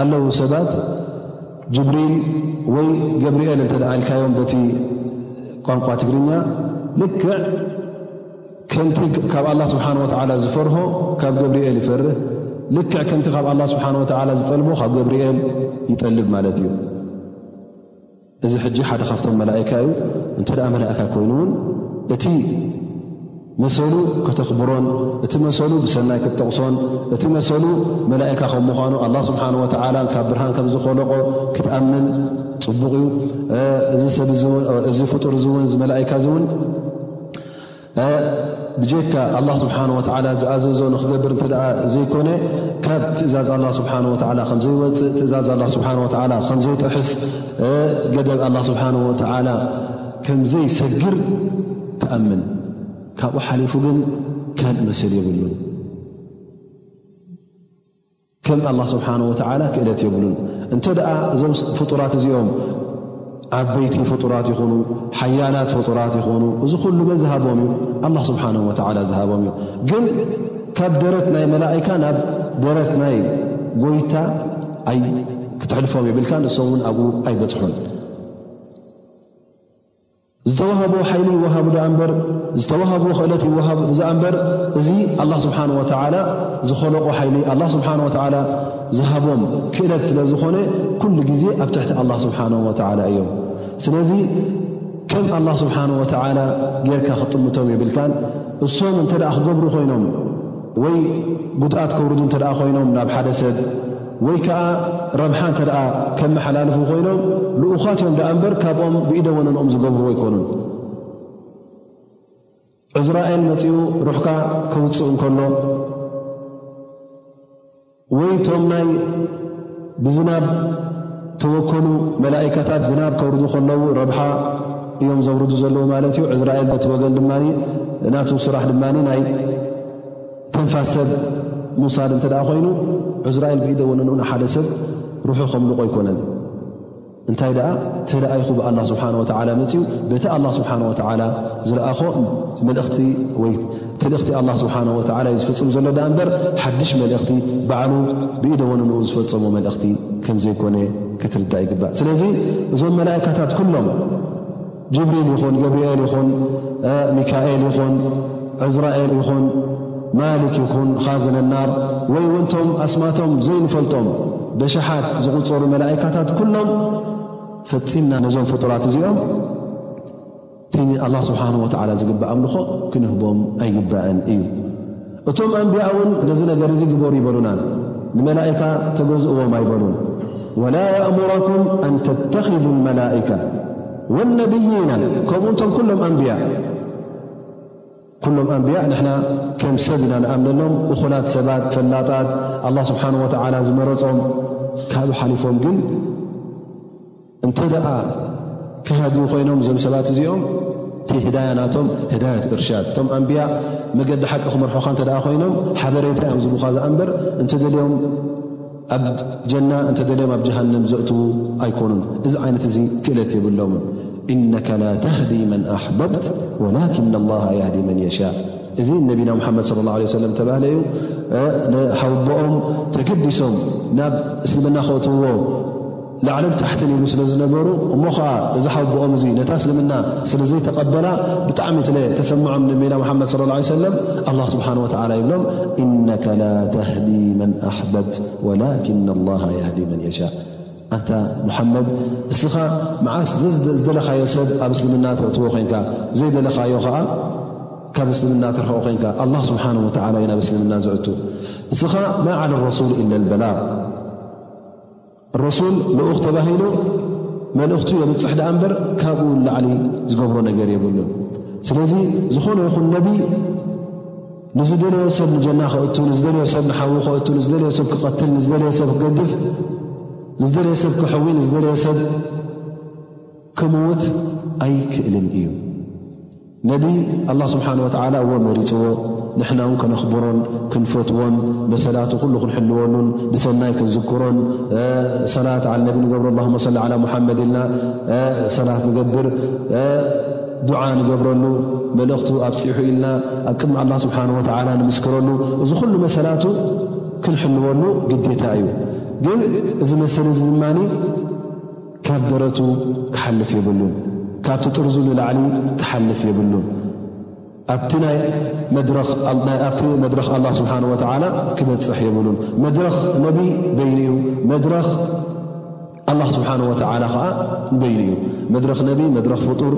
ኣለዉ ሰባት ጅብሪል ወይ ገብርኤል እንተ ኢልካዮም በቲ ቋንቋ ትግርኛ ልክዕ ከምቲ ካብ ኣላ ስብሓን ወተዓላ ዝፈርሆ ካብ ገብርኤል ይፈርህ ልክዕ ከምቲ ካብ ኣላ ስብሓን ወተዓላ ዝጠልቦ ካብ ገብርኤል ይጠልብ ማለት እዩ እዚ ሕጂ ሓደ ካብቶም መላእካ እዩ እንተ መላእካ ኮይኑ እውን እቲ መሰሉ ከተኽብሮን እቲ መሰሉ ብሰናይ ክትጠቕሶን እቲ መሰሉ መላእካ ከም ምዃኑ ኣላ ስብሓን ወተዓላ ካብ ብርሃን ከም ዝኸለቆ ክትኣምን ፅቡቕ እዩ እዚ ሰብ እዚ ፍጡር እዚ እውን እዚ መላእካ እዚ እውን ብጀካ ኣላ ስብሓን ወተዓላ ዝኣዘዞ ንክገብር እንተ ዘይኮነ ካብ ትእዛዝ ኣላ ስብሓን ወተዓላ ከምዘይወፅእ ትእዛዝ ኣላ ስብሓን ወተዓላ ከምዘይጥሕስ ገደብ ኣላ ስብሓን ወተዓላ ከምዘይሰግር ትኣምን ካብኡ ሓሊፉ ግን ካልእ መሰል የብሉን ከም ኣላ ስብሓን ወተዓላ ክእለት የብሉን እንተ ደኣ እዞም ፍጡራት እዚኦም ዓበይቲ ፍጡራት ይኹኑ ሓያላት ፍጡራት ይኹኑ እዚ ኩሉ መን ዝሃቦም እዩ ኣላ ስብሓን ወተዓላ ዝሃቦም እዩ ግን ካብ ደረት ናይ መላእካ ናብ ደረት ናይ ጎይታ ኣይ ክትሕልፎም የብልካ ንሶም እውን ኣብኡ ኣይበፅሑን ዝተዋህቦ ሓይሊ ይወሃብ ድኣ እምበር ዝተዋህቦ ክእለት ይወሃብ እዛ እምበር እዚ ኣላ ስብሓን ወተዓላ ዝኸለቑ ሓይሊ ኣላ ስብሓን ወተዓላ ዝሃቦም ክእለት ስለ ዝኾነ ኩሉ ግዜ ኣብ ትሕቲ ኣላ ስብሓን ወተዓላ እዮም ስለዚ ከም ኣላ ስብሓን ወተዓላ ጌርካ ክጥምቶም የብልካን እሶም እንተ ክገብሩ ኮይኖም ወይ ጉድኣት ከውርዱ እንተ ኮይኖም ናብ ሓደ ሰብ ወይ ከኣ ረብሓ እንተ ከመሓላልፉ ኮይኖም ልኡኻት እዮም ደኣ እምበር ካብኦም ብኢደ ወነንኦም ዝገብርዎ ኣይኮኑን። ዕዝራኤል መፂኡ ሩሕካ ከውፅእ እንከሎ ወይ ቶም ናይ ብዝናብ ተወከሉ መላእካታት ዝናብ ከውርዱ ከለዉ ረብሓ እዮም ዘውርዱ ዘለዉ ማለት እዩ ዕዝራኤል በቲ ወገን ድማ ናቱ ስራሕ ድማ ናይ ተንፋስ ሰብ ምውሳድ እንተ ኮይኑ ዕዝራኤል ብኢደ ወነንኡ ንሓደ ሰብ ርሑ ከምልቆ ኣይኮነን እንታይ ደኣ ተለኣይኹ ብኣላ ስብሓን ወተዓላ መፅኡ በቲ ኣላ ስብሓን ወተዓላ ዝረኣኾ መልእኽቲ ወይ ትልእኽቲ ኣላ ስብሓን ወተዓላ እዩ ዝፍፅም ዘሎ ዳኣ እምበር ሓድሽ መልእኽቲ ባዕሉ ብኢደ ወንንኡ ዝፈፀሙ መልእኽቲ ከም ዘይኮነ ክትርዳእ ይግባእ ስለዚ እዞም መላእካታት ኩሎም ጅብሪል ይኹን ገብርኤል ይኹን ሚካኤል ይኹን ዕዝራኤል ይኹን ማሊክ ይኹን ኻዝነናር ወይ እውን ቶም ኣስማቶም ዘይንፈልጦም ብሸሓት ዝቑፀሩ መላእካታት ኩሎም ፈፂምና ነዞም ፍጡራት እዚኦም እቲ ንኣላ ስብሓን ወተዓላ ዝግባእ ኣምልኾ ክንህቦም ኣይግባእን እዩ እቶም ኣንብያ እውን ነዚ ነገር እዚ ግበሩ ይበሉናን ንመላእካ ተገዝእዎም ኣይበሉን ወላ የእሙረኩም ኣን ተተኪቡ መላእካ ወነብይና ከምኡ እንቶም ኩሎም ኣንብያ ኩሎም ኣንብያ ንሕና ከም ሰብ ኢና ንኣምነሎም እኹላት ሰባት ፈላጣት ኣላ ስብሓን ወተዓላ ዝመረፆም ካብኡ ሓሊፎም ግን እንተ ደኣ ክሃድሙ ኮይኖም እዞም ሰባት እዚኦም እቲ ህዳያ ናቶም ህዳያት እርሻድ እቶም ኣንብያ መገዲ ሓቂ ክመርሖኻ እንተ ደኣ ኮይኖም ሓበሬታ እዮም ዝቡኻ ዝኣንበር እንተደልዮም ኣብ ጀና እንተደልዮም ኣብ ጀሃንም ዘእትዉ ኣይኮኑን እዚ ዓይነት እዚ ክእለት የብሎም እነካ ላ ተህዲ መን ኣሕበብት ወላኪን ላ የህዲ መን የሻእ እዚ ነቢና ሙሓመድ ለ ላ ሰለም ተባህለ እዩ ንሓውቦኦም ተገዲሶም ናብ እስልምና ክእትውዎ ላዕልን ታሕትን ይብሉ ስለ ዝነበሩ እሞ ኸኣ እዚ ሓውቦኦም እዚ ነታ እስልምና ስለ ዘይተቐበላ ብጣዕሚ ስለ ተሰምዖም ንነቢና ሙሓመድ ስለ ላ ሰለም ኣላ ስብሓን ወተዓላ ይብሎም እነከ ላ ተህዲ መን ኣሕበብት ወላኪና ላሃ የህዲ መን የሻእ ኣንታ ሙሓመድ እስኻ መዓስ ዝደለኻዮ ሰብ ኣብ እስልምና ተእትዎ ኮንካ ዘይደለኻዮ ኸዓ ካብ እስልምና ትርሕኦ ኮንካ ኣላ ስብሓን ወተላ ዩ ናብ እስልምና ዘእቱ እስኻ ማ ዓል ረሱል ኢለ ልበላቕ ረሱል ልኡኽ ተባሂሉ መልእኽቱ የብፅሕ ድኣ እምበር ካብኡ ንላዕሊ ዝገብሮ ነገር የብሉን። ስለዚ ዝኾነ ይኹን ነቢ ንዝደለዮ ሰብ ንጀና ክእቱ፣ ንዝደለዮ ሰብ ንሓዊ ክእቱ፣ ንዝደለዮ ሰብ ክቐትል፣ ንዝደለዮ ሰብ ክገድፍ፣ ንዝደለዮ ሰብ ክሕዊ፣ ንዝደለዮ ሰብ ክምውት ኣይክእልን እዩ ነቢ ኣላ ስብሓን ወተዓላ እዎ መሪፅዎ ንሕና እውን ከነኽብሮን ክንፈትዎን መሰላቱ ኩሉ ክንሕልወሉን ብሰናይ ክንዝክሮን ሰላት ዓል ነቢ ንገብሮ ላ ሰለ ላ ሙሓመድ ኢልና ሰላት ንገብር ዱዓ ንገብረሉ መልእኽቱ ኣብፂሑ ኢልና ኣብ ቅድሚ ኣላ ስብሓን ወተዓላ ንምስክረሉ እዚ ኩሉ መሰላቱ ክንሕልወሉ ግዴታ እዩ ግን እዚ መሰል እዚ ድማ ካብ ደረቱ ክሓልፍ የብሉን ካብቲ ጥርዙ ንላዕሊ ክሓልፍ የብሉን ኣብቲ ናይ መድረኽ ኣላ ስብሓን ወተዓላ ክበፅሕ የብሉን መድረኽ ነቢ በይኑ እዩ መድረኽ ኣላ ስብሓን ወተዓላ ከዓ ንበይኑ እዩ መድረኽ ነቢ መድረኽ ፍጡር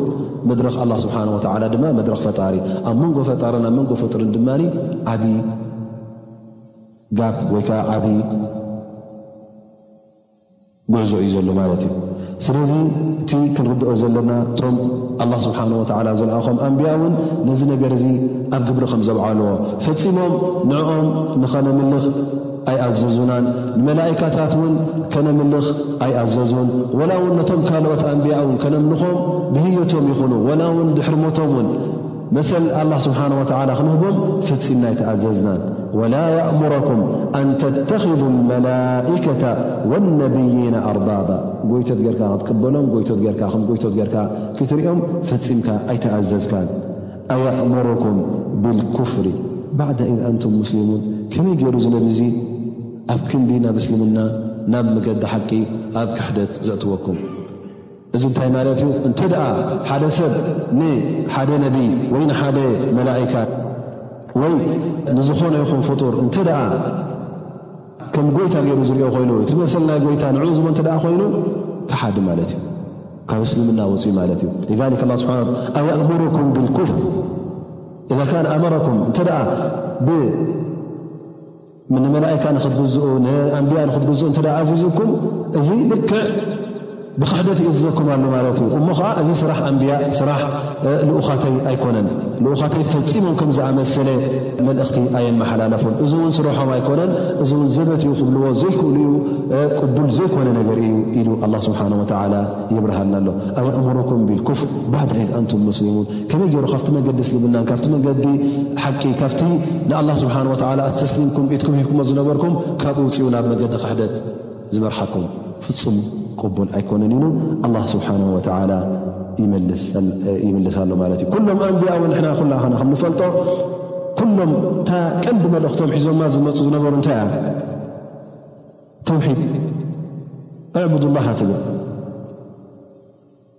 መድረኽ ኣላ ስብሓን ወተዓላ ድማ መድረኽ ፈጣሪ ኣብ መንጎ ፈጣርን ኣብ መንጎ ፍጡርን ድማ ዓብ ጋብ ወይከዓ ዓብዪ ጉዕዞ እዩ ዘሎ ማለት እዩ ስለዚ እቲ ክንርድኦ ዘለና እቶም ኣላ ስብሓን ወተላ ዝለኣኾም ኣንቢያ እውን ነዚ ነገር እዚ ኣብ ግብሪ ከም ዘብዓልዎ ፈፂሞም ንዕኦም ንኸነምልኽ ኣይኣዘዙናን ንመላእካታት እውን ከነምልኽ ኣይኣዘዙን ወላ እውን ነቶም ካልኦት ኣንቢያ እውን ከነምልኾም ብህዮቶም ይኹኑ ወላ እውን ድሕሪ ሞቶም እውን መሰል ኣላህ ስብሓን ወተዓላ ክንህቦም ፈጺምና ኣይተኣዘዝናን። ወላ የእሙረኩም ኣን ተተኽዙ ልመላኢከተ ወነብይና ኣርባባ ጎይቶት ጌርካ ክትቅበሎም ጎይቶት ጌርካ ከም ጎይቶት ጌርካ ክትሪኦም ፈጺምካ ኣይተኣዘዝካን። ኣየእሙሩኩም ብልኩፍሪ ባዕዳ ኢዝ ኣንቱም ሙስሊሙን ከመይ ገይሩ እዚ ነቢ እዚ ኣብ ክንዲ ናብ እስልምና ናብ መገዲ ሓቂ ኣብ ክሕደት ዘእትወኩም? እዚ እንታይ ማለት እዩ? እንተ ሓደ ሰብ ንሓደ ነቢይ ወይ ንሓደ መላእካ ወይ ንዝኾነ ይኹን ፍጡር እንተ ከም ጎይታ ገይሩ ዝሪኦ ኮይኑ እቲ መሰል ናይ ጎይታ ንዕኡ ዝቦ እተ ኮይኑ ክሓዲ ማለት እዩ ካብ እስልምና ወፅኢ ማለት እዩ ላ ስብሓ ኣየእምሩኩም ብልኩፍር እዛ ካ ኣመረኩም እተ ብ ንመላእካ ንክትግዝኡ ንኣንብያ ንክትግዝኡ እንተ ኣዚዙኩም እዚ ልክዕ ብክሕደት ይእዝዘኩም ኣሎ ማለት እዩ እሞ ከዓ እዚ ስራሕ ኣንብያ ስራሕ ልኡኻተይ ኣይኮነን ልኡኻተይ ፈፂሞም ከም ዝኣመሰለ መልእኽቲ ኣየመሓላለፉን እዚ እውን ስርሖም ኣይኮነን እዚ እውን ዘበት እዩ ክብልዎ ዘይክእሉ እዩ ቅቡል ዘይኮነ ነገር እዩ ኢሉ ኣላ ስብሓን ወተዓላ ይብርሃልና ኣሎ ኣየእምሩኩም ቢልኩፍር ባዕድ ዒድ ኣንቱም ሙስሊሙን ከመይ ገይሩ ካብቲ መንገዲ እስልምናን ካብቲ መንገዲ ሓቂ ካብቲ ንኣላ ስብሓን ወላ ኣስተስሊምኩም ኢትኩም ሂብኩሞ ዝነበርኩም ካብኡ ውፅኡ ናብ መንገዲ ክሕደት ዝመርሓኩም ፍፁም ቅቡል ኣይኮነን ኢሉ ኣላ ስብሓን ወላ ይምልስ ኣሎ ማለት እዩ ኩሎም ኣንቢያ ውን ንሕና ኩላ ኸና ከም ንፈልጦ ኩሎም እታ ቀንዲ መልእኽቶም ሒዞማ ዝመፁ ዝነበሩ እንታይ እያ ተውሒድ ዕቡድላ ትብል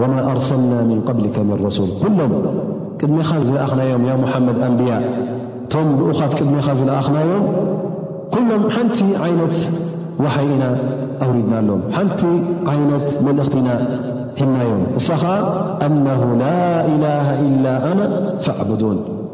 ወማ ኣርሰልና ምን ቐብሊከ ምን ረሱል ኩሎም ቅድሜኻ ዝለኣኽናዮም ያ ሙሓመድ ኣንብያ እቶም ልኡኻት ቅድሜኻ ዝለኣኽናዮም ኩሎም ሓንቲ ዓይነት ዋሓይ ኢና ኣውሪድናሎም ሓንቲ ዓይነት መልእኽቲ ኢና ሂብናዮም እሳ ኸዓ ኣነሁ ላ ኢላሃ ኢላ ኣነ ፋዕቡዱን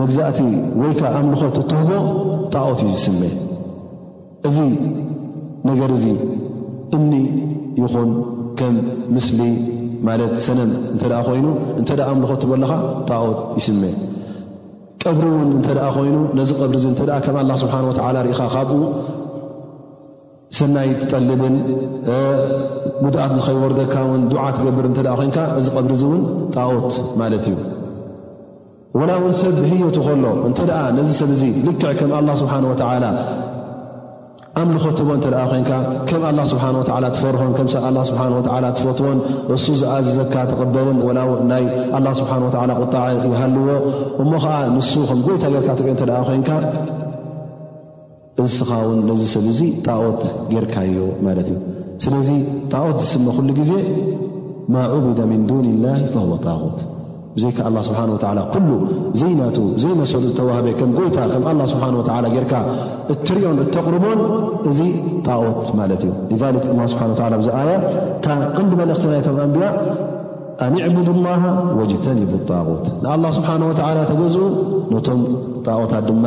መግዛእቲ ወይ ከ ኣምልኾት እትህቦ ጣኦት እዩ ዝስመይ እዚ ነገር እዚ እምኒ ይኹን ከም ምስሊ ማለት ሰነም እንተ ኮይኑ እንተ ኣምልኾ ትበለኻ ጣኦት ይስመ ቀብሪ እውን እንተ ኮይኑ ነዚ ቀብሪ እዚ እተ ከም ኣላ ስብሓን ወተላ ርኢኻ ካብኡ ሰናይ ትጠልብን ጉድኣት ንኸይወርደካ ውን ዱዓ ትገብር እንተ ኮንካ እዚ ቐብሪ እዚ እውን ጣኦት ማለት እዩ ወላ እውን ሰብ ብህዮቱ ከሎ እንተ ነዚ ሰብ እዚ ልክዕ ከም ኣላ ስብሓን ወተዓላ ኣምልኾትቦ እንተ ኮንካ ከም ኣላ ስብሓን ወላ ትፈርሆን ከም ኣላ ስብሓን ወላ ትፈትዎን እሱ ዝኣዘዘካ ትቕበልን ወላ ናይ ኣላ ስብሓን ወላ ቁጣዐ ይሃልዎ እሞ ከዓ ንሱ ከም ጎይታ ጌርካ ትሪኦ እንተ ኮንካ እንስኻ ውን ነዚ ሰብ እዚ ጣዖት ጌርካዮ ማለት እዩ ስለዚ ጣዖት ዝስመ ኩሉ ግዜ ማ ዑብደ ምን ዱን ላ ፈወ ጣغት ብዘይካ ኣላ ስብሓን ወላ ኩሉ ዘይናቱ ዘይመሰሉ ዝተዋህበ ከም ጎይታ ከም ኣላ ስብሓን ወላ ጌርካ እትሪኦን እተቕርቦን እዚ ጣዖት ማለት እዩ ላ ስብሓ ላ ብዚ ኣያ እታ ቀንዲ መልእኽቲ ናይቶም ኣንብያ ኣንዕቡድ ላ ወጅተኒቡ ጣغት ንኣላ ስብሓን ወላ ተገዝኡ ነቶም ጣዖታት ድማ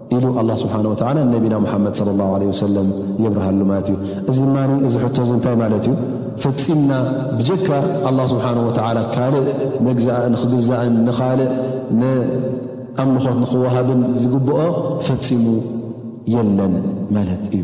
ኢሉ ኣላ ስብሓን ወተዓላ ንነቢና ሙሓመድ ለ ላ ለ ወሰለም የብርሃሉ ማለት እዩ እዚ ድማ እዚ ሕቶ እዚ እንታይ ማለት እዩ ፈፂምና ብጀካ ኣላ ስብሓን ወተዓላ ካልእ መግዛእ ንክግዛእን ንኻልእ ንኣምልኾት ንክወሃብን ዝግብኦ ፈፂሙ የለን ማለት እዩ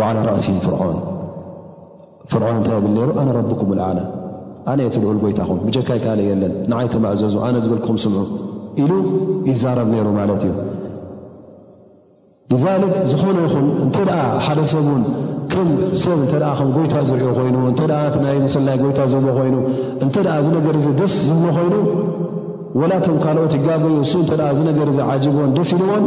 ወዓላ ራእሲሂም ፍርዖን ፍርዖን እንታይ ይብል ነይሩ ኣነ ረብኩም ኣልኣዕላ ኣነ እየ ትልኡል ጎይታኹም ብጀካይ ካልእ የለን ንዓይ ተማእዘዙ ኣነ ዝበልኩም ስምዑ ኢሉ ይዛረብ ነይሩ ማለት እዩ ሊዛልክ ዝኾነ ይኹን እንተ ደኣ ሓደ ሰብ እውን ከም ሰብ እተ ከም ጎይታ ዝሪኦ ኮይኑ እተ ናይ ምስል ናይ ጎይታ ዝህቦ ኮይኑ እንተ እዚ ነገር እዚ ደስ ዝብሎ ኮይኑ ወላቶም ካልኦት ይጋበዩ እሱ እተ እዚ ነገር እዚ ዓጅቦን ደስ ኢልዎን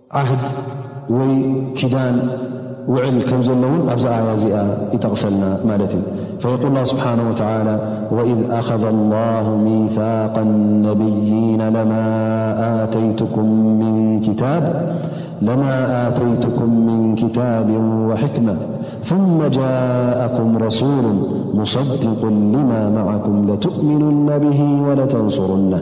ዓህድ ወይ ኪዳን وعلكمزاللون أزأ زئ تغسلنا مالتي فيقول الله سبحانه وتعالى وإذ أخذ الله ميثاق النبيين لما آتيتكم من كتاب وحكمة ثم جاءكم رسول مصدق لما معكم لتؤمنن به ولتنصرنه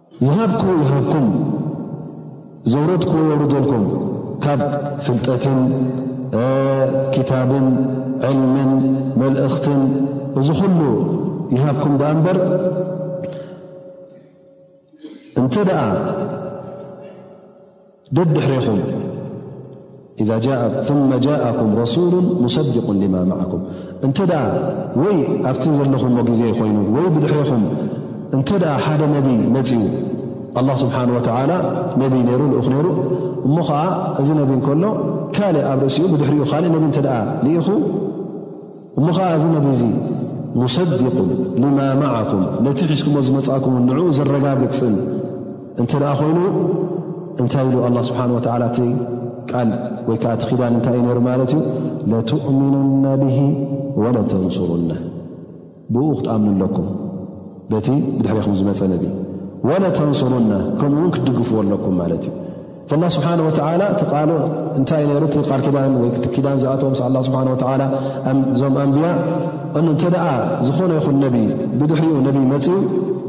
ዝሃብኩ ይሃብኩም ዘውረድኩዎ የውርደልኩም ካብ ፍልጠትን ክታብን ዕልምን መልእኽትን እዚ ኹሉ ይሃብኩም ደኣ እምበር እንተ ደኣ ደድሕሬኹም ኢዛ ጃእኩም ثመ ጃእኩም ረሱሉ ሙሰድቁ ልማ ማዓኩም እንተ ወይ ኣብቲ ዘለኹምዎ ግዜ ኮይኑ ወይ ብድሕሬኹም እንተ ሓደ ነቢይ መፅኡ ኣላ ስብሓን ወተላ ነቢይ ነይሩ ልኡኽ ነይሩ እሞ ኸዓ እዚ ነቢ እንከሎ ካልእ ኣብ ርእሲኡ ብድሕሪኡ ካልእ ነቢ እንተ ልኢኹ እሞ ኸኣ እዚ ነቢ እዚ ሙሰዲቁን ሊማ ማዓኩም ነቲ ሒዝኩሞ ዝመጻእኩምን ንዕኡ ዘረጋግጽን እንተ ደኣ ኮይኑ እንታይ ኢሉ ኣላ ስብሓን ወተዓላ እቲ ቃል ወይ ከዓ እቲ ኪዳን እንታይ እዩ ነይሩ ማለት እዩ ለትእሚኑና ብሂ ወለተንሱሩና ብኡ ክትኣምኑ ኣለኩም በቲ ብድሕሪኹም ዝመፀ ነቢ ወለተንሱሩና ከምኡውን ክትድግፍዎ ኣለኩም ማለት እዩ ኣላ ስብሓን ወተዓላ እቲ ቃል እንታይ ነይሩ እቲ ቃል ኪዳን ወይ ቲ ኪዳን ዝኣተዎ ምስ ኣላ ስብሓን ወተዓላ እዞም ኣንብያ እኑ እንተ ደኣ ዝኾነ ይኹን ነቢ ብድሕሪኡ ነቢ መፅኡ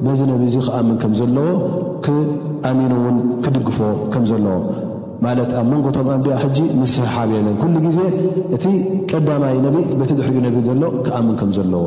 በዚ ነቢ እዙ ክኣምን ከም ዘለዎ ክኣሚኑ እውን ክድግፎ ከም ዘለዎ ማለት ኣብ መንጎቶም ኣንብያ ሕጂ ምስሕሓብ የለን ኩሉ ግዜ እቲ ቀዳማይ ነቢ በቲ ድሕሪኡ ነቢ ዘሎ ክኣምን ከም ዘለዎ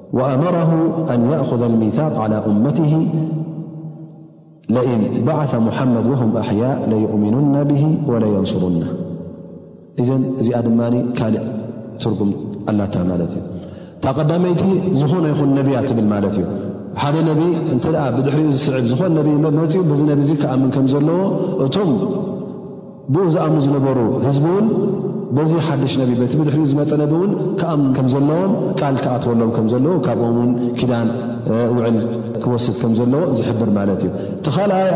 ወኣመረሁ ኣን የእኹዘ ኣልሚታቅ ዓላ ኡመትህ ለኢን በዓሰ ሙሓመድ ወሁም ኣሕያእ ለዩእሚኑና ብሂ ወለየንሱሩና እዘን እዚኣ ድማ ካልእ ትርጉም ኣላታ ማለት እዩ እታ ቀዳመይቲ ዝኾነ ይኹን ነቢያ ትብል ማለት እዩ ሓደ ነቢ እንተ ብድሕሪኡ ዝስዕብ ዝኾን ነቢ መፅኡ በዚ ነቢ እዚ ክኣምን ከም ዘለዎ እቶም ብኡ ዝኣምኑ ዝነበሩ ህዝቢ እውን በዚ ሓድሽ ነቢ በቲ ብድሕሪኡ ዝመፀ ነቢ እውን ክኣምኑ ከም ዘለዎም ቃል ክኣትወሎም ከም ዘለዎ ካብኦም እውን ኪዳን ውዕል ክወስድ ከም ዘለዎ ዝሕብር ማለት እዩ እቲ ካልኣይ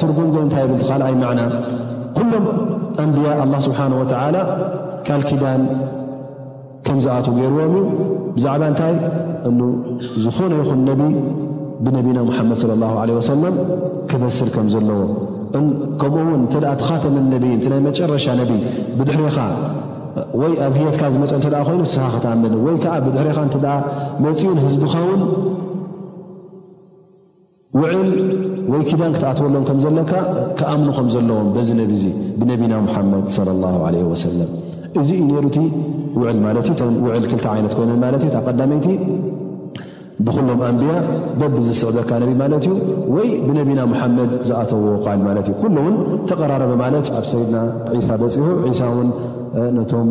ትርጉም ግን እንታይ ይብል ካልኣይ ማዕና ኩሎም ኣንብያ ኣላ ስብሓን ወተዓላ ቃል ኪዳን ከም ዝኣትዉ ገይርዎም እዩ። ብዛዕባ እንታይ እኑ ዝኾነ ይኹን ነቢ ብነቢና ሙሓመድ ስለ ላሁ ዓለ ወሰለም ክበስር ከም ዘለዎ ከምኡ እውን እንተ ትኻተመን ነቢ እቲ ናይ መጨረሻ ነቢ ብድሕሪኻ ወይ ኣብ ህየትካ ዝመፀ እተ ኮይኑ ንስኻ ክትኣምን ወይ ከዓ ብድሕሪኻ እተ መፅኡን ህዝብኻ ውን ውዕል ወይ ኪዳን ክትኣትወሎም ከም ዘለካ ክኣምኑ ከም ዘለዎም በዚ ነቢ እዚ ብነቢና ሙሓመድ ለ ላ ለ ወሰለም እዚ እዩ ነይሩ እቲ ውዕል ማለት እዩ እተን ውዕል ክልተ ዓይነት ኮይነን ማለት እዩ እታ ቀዳመይቲ ብኩሎም ኣንብያ በብ ዝስዕበካ ነቢ ማለት እዩ ወይ ብነቢና ሙሓመድ ዝኣተዎ ቃል ማለት እዩ ኩሉ እውን ተቀራረበ ማለት እዩ ኣብ ሰይድና ዒሳ በፂሑ ዒሳ እውን ነቶም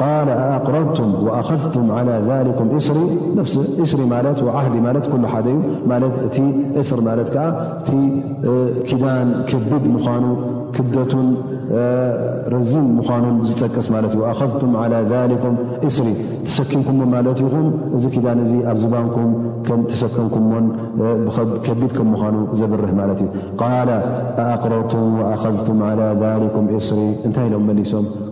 ቃል ኣኣቅረርቱም ኣኸዝቱም ዓላ ሊኩም እስሪ ነፍሲ እስሪ ማለት ዓህዲ ማለት ኩሉ ሓደ እዩ ማለት እቲ እስር ማለት ከዓ እቲ ኪዳን ክብድ ምዃኑ ክብደቱን ረዚን ምዃኑን ዝጠቅስ ማለት እዩ ኣኸዝቱም ዓላ ሊኩም እስሪ ተሰኪምኩሞ ማለት ይኹም እዚ ኪዳን እዚ ኣብ ዝባንኩም ከም ተሰከምኩሞን ከቢድ ከም ምዃኑ ዘብርህ ማለት እዩ ቃል ኣኣቅረርቱም ኣኸዝቱም ዓላ ሊኩም እስሪ እንታይ ኢሎም መሊሶም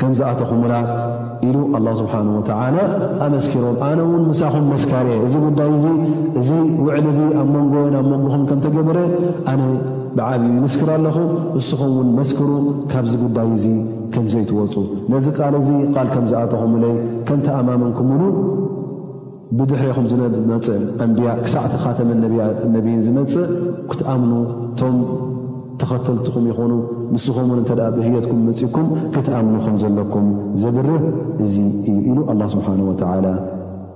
ከም ዝኣተኹምላ ኢሉ ኣላ ስብሓን ወተዓላ ኣመስኪሮም ኣነ እውን ምሳኹም መስካር እየ እዚ ጉዳይ እዚ እዚ ውዕሊ እዚ ኣብ መንጎወን ኣብ መንጎኹም ከም ተገበረ ኣነ ብዓብዪ ይምስክር ኣለኹ ንስኹም እውን መስክሩ ካብዚ ጉዳይ እዚ ከም ዘይትወፁ ነዚ ቃል እዚ ቃል ከም ዝኣተኹምለይ ከም ተኣማመንኩምሉ ብድሕሬኹም ዝመጽእ ኣንብያ ክሳዕ እቲ ኻተመ ነብይን ዝመጽእ ክትኣምኑ እቶም ተኸተልትኹም ይኹኑ ንስኹም እውን እንተ ብህየትኩም መጺእኩም ክትኣምኑ ከም ዘለኩም ዘብርህ እዚ እዩ ኢሉ ኣላ ስብሓን ወተዓላ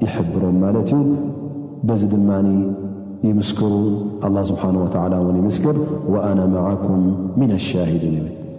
ይሕብሮም ማለት እዩ በዚ ድማ ይምስክሩ ኣላ ስብሓን ወተዓላ እውን ይምስክር ወኣና መዓኩም ምና ሻሂድን ይብል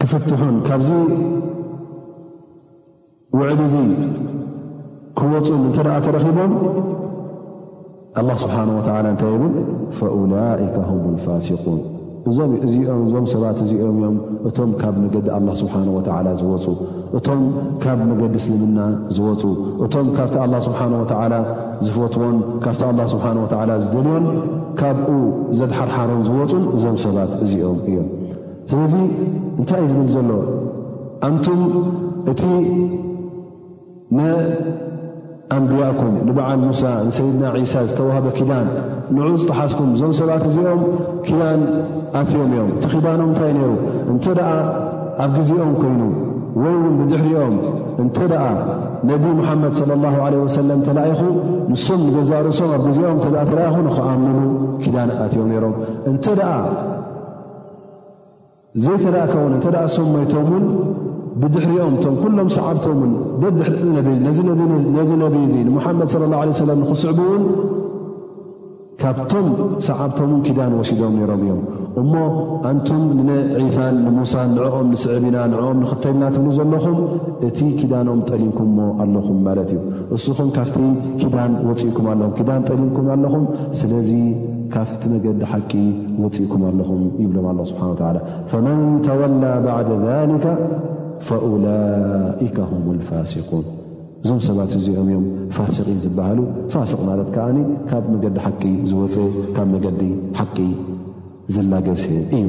ክፍትሑን ካብዚ ውዕል እዚ ክወፁን እንተ ተረኺቦም ኣላ ስብሓን ወተላ እንታይ ይብል ፈኡላይከ ሁም ልፋሲቁን እዞም እዚኦም እዞም ሰባት እዚኦም እዮም እቶም ካብ መገዲ ኣላ ስብሓን ወተላ ዝወፁ እቶም ካብ መገዲ እስልምና ዝወፁ እቶም ካብቲ ኣላ ስብሓን ወተላ ዝፈትዎን ካብቲ ኣላ ስብሓን ወተላ ዝደልዮን ካብኡ ዘድሓርሓሮን ዝወፁን እዞም ሰባት እዚኦም እዮም ስለዚ እንታይ እዩ ዝብል ዘሎ ኣንቱም እቲ ንኣንብያኩም ንበዓል ሙሳ ንሰይድና ዒሳ ዝተዋህበ ኪዳን ንዑ ዝጠሓስኩም እዞም ሰባት እዚኦም ኪዳን ኣትዮም እዮም እቲ ኪዳኖም እንታይ ነይሩ እንተ ደኣ ኣብ ግዜኦም ኮይኑ ወይ እውን ብድሕሪኦም እንተ ደኣ ነቢ ሙሓመድ ስለ ላሁ ለ ወሰለም ተላኢኹ ንሶም ንገዛርሶም ኣብ ግዜኦም እተ ተላኢኹ ንክኣምንሉ ኪዳን ኣትዮም ነይሮም እንተ ደኣ ዘይተረእከውን እንተ እሶም ሞይቶም ውን ብድሕሪኦም እቶም ኩሎም ሰዓብቶምን ደድሕርዚ ነዚ ነቢ እዚ ንሙሓመድ ለ ላه ሰለ ንኽስዕቡ እውን ካብቶም ሰዓብቶምን ኪዳን ወሲዶም ነይሮም እዮም እሞ ኣንቱም ንዒሳን ንሙሳን ንዕኦም ንስዕብ ኢና ንኦም ንኽተልና ትብሉ ዘለኹም እቲ ኪዳኖም ጠሊምኩምዎ ኣለኹም ማለት እዩ እስኹም ካብቲ ኪዳን ወፅእኩም ኣለኹም ኪዳን ጠሊምኩም ኣለኹም ስለዚ ካብቲ መገዲ ሓቂ ወጺእኩም ኣለኹም ይብሎም ኣላ ስብሓን ወተዓላ ፈመን ተወላ ባዕደ ዛሊከ ፈኡላኢከ ሁም ልፋሲቁን እዞም ሰባት እዚኦም እዮም ፋሲቂን ዝበሃሉ ፋስቅ ማለት ከዓ ካብ መገዲ ሓቂ ዝወፀ ካብ መገዲ ሓቂ ዝላገሰ እዩ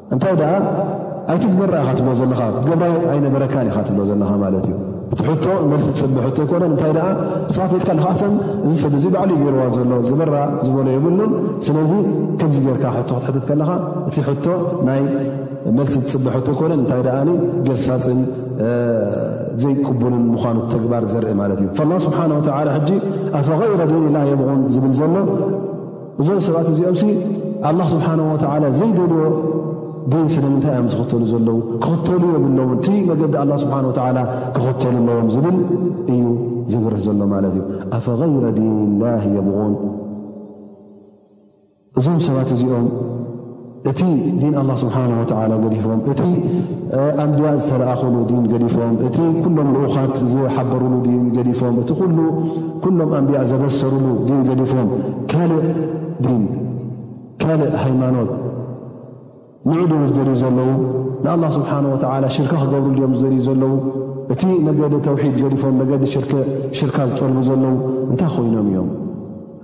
እንታይ ደኣ ኣይትግበር ደኣ ካትብሎ ዘለኻ ክትገብራ ኣይነበረካን ኢኻ ትብሎ ዘለኻ ማለት እዩ እቲ ሕቶ መልሲ ትፅበ ሕቶ ኣይኮነን እንታይ ደኣ ንስኻት ጌድካ ንኻሰም እዚ ሰብ እዚ ባዕሉ ገይርዋ ዘሎ ዝበራ ዝበሎ የብሉን ስለዚ ከምዚ ጌርካ ሕቶ ክትሕትት ከለኻ እቲ ሕቶ ናይ መልሲ ትፅበ ሕቶ ኣይኮነን እንታይ ደኣ ገሳፅን ዘይቅቡልን ምዃኑ ተግባር ዘርኢ ማለት እዩ ላ ስብሓን ወተላ ሕጂ ኣፈ ይረ ዲን ላ የብቑን ዝብል ዘሎ እዞም ሰባት እዚኦም ሲ ኣላ ስብሓን ወተላ ዘይደልዮ ደን ስለምንታይ እዮም ዝኽተሉ ዘለዉ ክኽተሉ የብለዎን እቲ መገዲ ኣላ ስብሓን ወተላ ክኽተሉ ኣለዎም ዝብል እዩ ዝብርህ ዘሎ ማለት እዩ ኣፈ غይረ ዲን ላ የብغን እዞም ሰባት እዚኦም እቲ ዲን ኣላ ስብሓን ወተዓላ ገዲፎም እቲ ኣንብያ ዝተለኣኹሉ ዲን ገዲፎም እቲ ኩሎም ልኡኻት ዝሓበሩሉ ዲን ገዲፎም እቲ ኩሉ ኩሎም ኣንብያ ዘበሰሩሉ ዲን ገዲፎም ካልእ ዲን ካልእ ሃይማኖት ንዑ ድም ዝደልዩ ዘለዉ ንኣላ ስብሓን ወተዓላ ሽርካ ክገብሩ ድኦም ዝደልዩ ዘለዉ እቲ መገዲ ተውሒድ ገዲፎም መገዲ ሽርካ ዝጠልቡ ዘለዉ እንታይ ኮይኖም እዮም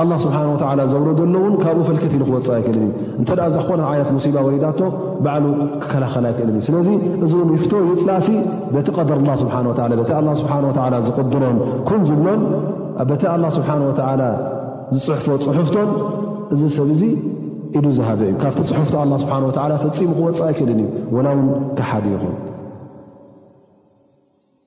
ኣላህ ስብሓን ወተዓላ ዘውረደሉ እውን ካብኡ ፈልከት ኢሉ ክወፅእ ኣይክእልን እዩ እንተ ደኣ ዝኾነ ዓይነት ሙሲባ ወሪዳቶ ባዕሉ ክከላኸል ኣይክእልን እዩ ስለዚ እዚ እውን ይፍቶ ይፅላእሲ በቲ ቀደር ላ ስብሓን ወላ በቲ ኣላ ስብሓን ወተዓላ ዝቕድሮን ኩን ዝብሎን በቲ ኣላ ስብሓን ወተዓላ ዝፅሕፎ ፅሑፍቶን እዚ ሰብ እዙ ኢዱ ዝሃበ እዩ ካብቲ ፅሑፍቶ ኣላ ስብሓን ወተዓላ ፈፂሙ ክወፅእ ኣይክእልን እዩ ወላ እውን ክሓዲ ይኹን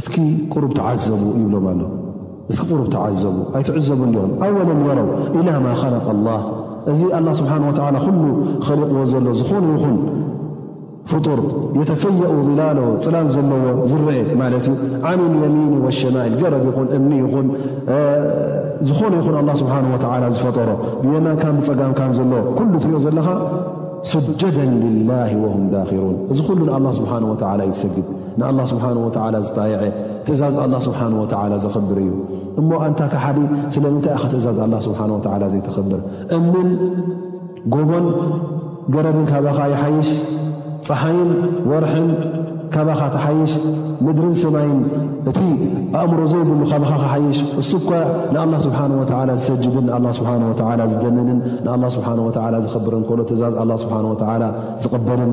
እስኪ ቁሩብ ተዓዘቡ ይብሎም ኣሎ። እስኪ ቁሩብ ተዓዘቡ ኣይትዕዘቡን ዲኹም ኣወለም የረው ኢላ ማ ኸለቀ ኣላህ እዚ ኣላህ ስብሓን ወተዓላ ኩሉ ኸሊቕዎ ዘሎ ዝኾነ ይኹን ፍጡር የተፈየኡ ላሎ ፅላል ዘለዎ ዝረአ ማለት እዩ ዓን ልየሚኒ ወሸማኢል ገረብ ይኹን እምኒ ይኹን ዝኾነ ይኹን ኣላ ስብሓን ወተዓላ ዝፈጠሮ ብየማንካን ብፀጋምካን ዘሎ ኩሉ ትሪኦ ዘለኻ ሱጀደን ልላህ ወሁም ዳኪሩን እዚ ኩሉ ንኣላ ስብሓን ወተዓላ ይሰግድ ንኣላ ስብሓን ወተላ ዝጣይዐ ትእዛዝ ኣላ ስብሓን ወተላ ዘኽብር እዩ እሞ ኣንታ ካሓዲ ስለምንታይ ኢኻ ትእዛዝ ኣላ ስብሓን ወተላ ዘይተኽብር እምን ጎቦን ገረብን ካባኻ ይሓይሽ ፀሓይን ወርሕን ካባኻ ትሓይሽ ምድርን ሰማይን እቲ ኣእምሮ ዘይብሉ ካባኻ ክሓይሽ እሱ እኳ ንኣላ ስብሓን ወተላ ዝሰጅድን ንኣላ ስብሓን ወተላ ዝደንንን ንኣላ ስብሓን ወተላ ዘኽብርን ከሎ ትእዛዝ ኣላ ስብሓን ወተላ ዝቕበልን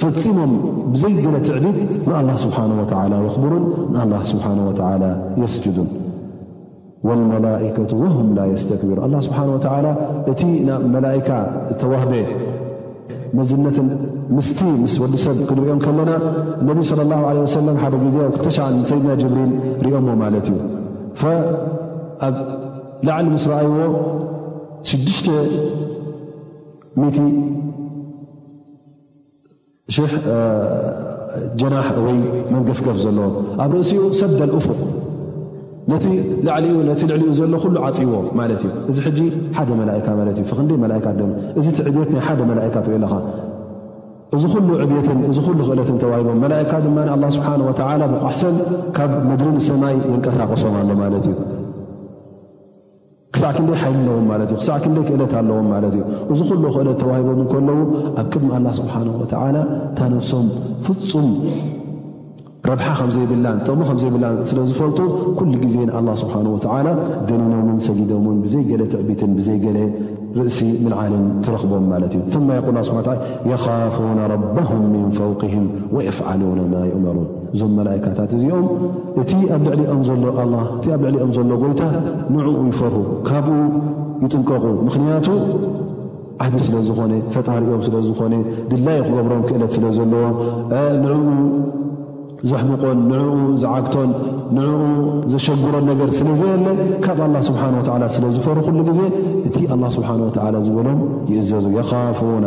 ፈጺሞም ብዘይ ገለ ትዕቢት ንኣላህ ስብሓን ወተዓላ የኽብሩን ንኣላህ ስብሓን ወተዓላ የስጅዱን ወልመላኢከቱ ወሁም ላ የስተክቢሩ ኣላ ስብሓን ወተዓላ እቲ ናብ መላእካ እተዋህበ መዝነትን ምስቲ ምስ ወዲ ሰብ ክንሪኦ ከለና እነቢ ስለ ላ ለ ወሰለም ሓደ ግዜ ኣብ ክተሻን ሰይድና ጅብሪል ሪኦሞ ማለት እዩ ኣብ ላዕሊ ምስ ረኣይዎ ሽዱሽተ ሚቲ ሽሕ ጀናሕ ወይ መንገፍገፍ ዘለዎ ኣብ ርእሲኡ ሰደል ኡፉቅ ነቲ ላዕሊኡ ነቲ ልዕሊኡ ዘሎ ኩሉ ዓፅዎ ማለት እዩ እዚ ሕጂ ሓደ መላእካ ማለት እዩ ፍክንደይ መላእካ ደ እዚ ትዕብት ናይ ሓደ መላእካ ትሪኦ ኣለኻ እዚ ኩሉ ዕብትን እዚ ኩሉ ክእለትን ተዋሂቦም መላእካ ድማ ኣላ ስብሓን ወተላ ብቋሕሰን ካብ መድሪን ሰማይ የንቀሳቀሶም ኣሎ ማለት እዩ ክሳዕ ክንደይ ሓይሊ ኣለዎም ማለት እዩ ክሳዕ ክንደይ ክእለት ኣለዎም ማለት እዩ እዚ ኩሉ ክእለት ተዋሂቦም ከለዉ ኣብ ቅድሚ ኣላ ስብሓን ወተዓላ እታ ነብሶም ፍፁም ረብሓ ከም ዘይብላን ጥቕሚ ከም ዘይብላን ስለ ዝፈልጡ ኩሉ ግዜ ንኣላ ስብሓን ወተዓላ ገኒኖምን ሰጊዶምን ብዘይገለ ትዕቢትን ብዘይገለ ርእሲ ምልዓልን ትረኽቦም ማለት እዩ ማ የቁል ስብሓ የኻፉና ረባም ምን ፈውቅህም ወየፍዓሉነ ማ ይእመሩን እዞም መላኢካታት እዚኦም እቲ ኣብ ልዕሊኦም ዘሎ ኣላህ እቲ ኣብ ልዕሊኦም ዘሎ ጎይታ ንዕኡ ይፈርሁ ካብኡ ይጥንቀቑ ምኽንያቱ ዓቢ ስለ ዝኾነ ፈጣሪኦም ስለ ዝኾነ ድላዩ ክገብሮም ክእለት ስለ ዘለዎ ንኡ ዘሕምቆን ንኡ ዝዓግቶን ንኡ ዘሸግሮን ነገር ስለ ዘየለ ካብ ኣላ ስብሓን ወላ ስለ ዝፈሩ ኩሉ ግዜ እቲ ኣላ ስብሓን ወላ ዝበሎም ይእዘዙ የኻፉና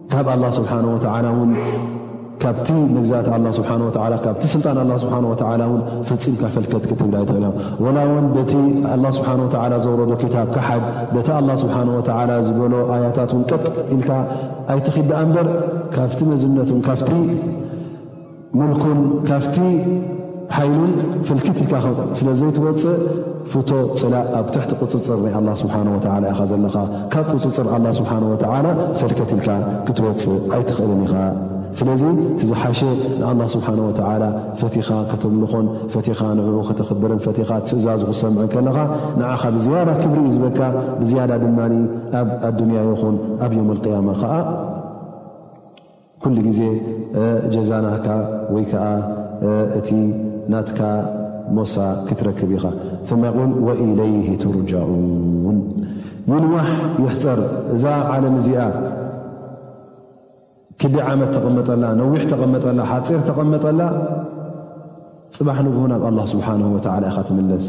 ካብ ኣላ ስብሓን ወተዓላ እውን ካብቲ መግዛእቲ ኣላ ስብሓን ወላ ካብቲ ስልጣን ኣላ ስብሓን ወተዓላ እውን ፈፂምካ ፈልከት ክትብላ ይትእል እዮም ወላ እውን በቲ ኣላ ስብሓን ወተዓላ ዘውረዶ ክታብ ካሓድ በቲ ኣላ ስብሓን ወተዓላ ዝበሎ ኣያታት እውን ቀጥ ኢልካ ኣይትኺዳኣ እምበር ካብቲ መዝነት እውን ካብቲ ምልኩን ካብቲ ሓይሉን ፍልክት ኢልካ ስለ ዘይትወፅእ ፍቶ ፅላእ ኣብ ትሕቲ ቁፅፅር ናይ ኣላ ስብሓን ወተዓላ ኢኻ ዘለኻ ካብ ቁፅፅር ኣላ ስብሓን ወተዓላ ፈልከት ኢልካ ክትወፅእ ኣይትኽእልን ኢኻ ስለዚ እቲ ዝሓሸ ንኣላ ስብሓን ወተዓላ ፈቲኻ ከተምልኾን ፈቲኻ ንዕኡ ከተኽብርን ፈቲኻ ትእዛዙ ክሰምዕን ከለኻ ንዓኻ ብዝያዳ ክብሪ እዩ ዝበካ ብዝያዳ ድማ ኣብ ኣዱንያ ይኹን ኣብ ዮም ልቅያማ ኸዓ ኩሉ ግዜ ጀዛ ናህካ ወይ ከኣ እቲ ናትካ ሞሳ ክትረክብ ኢኻ ثመ የቁል ወኢለይህ ቱርጃኡን ይንዋሕ ይሕፀር እዛ ዓለም እዚኣ ክዲ ዓመት ተቐመጠላ ነዊሕ ተቐመጠላ ሓፂር ተቐመጠላ ጽባሕ ንግሆ ናብ ኣላህ ስብሓነሁ ወተዓላ ኢኻ ትምለስ።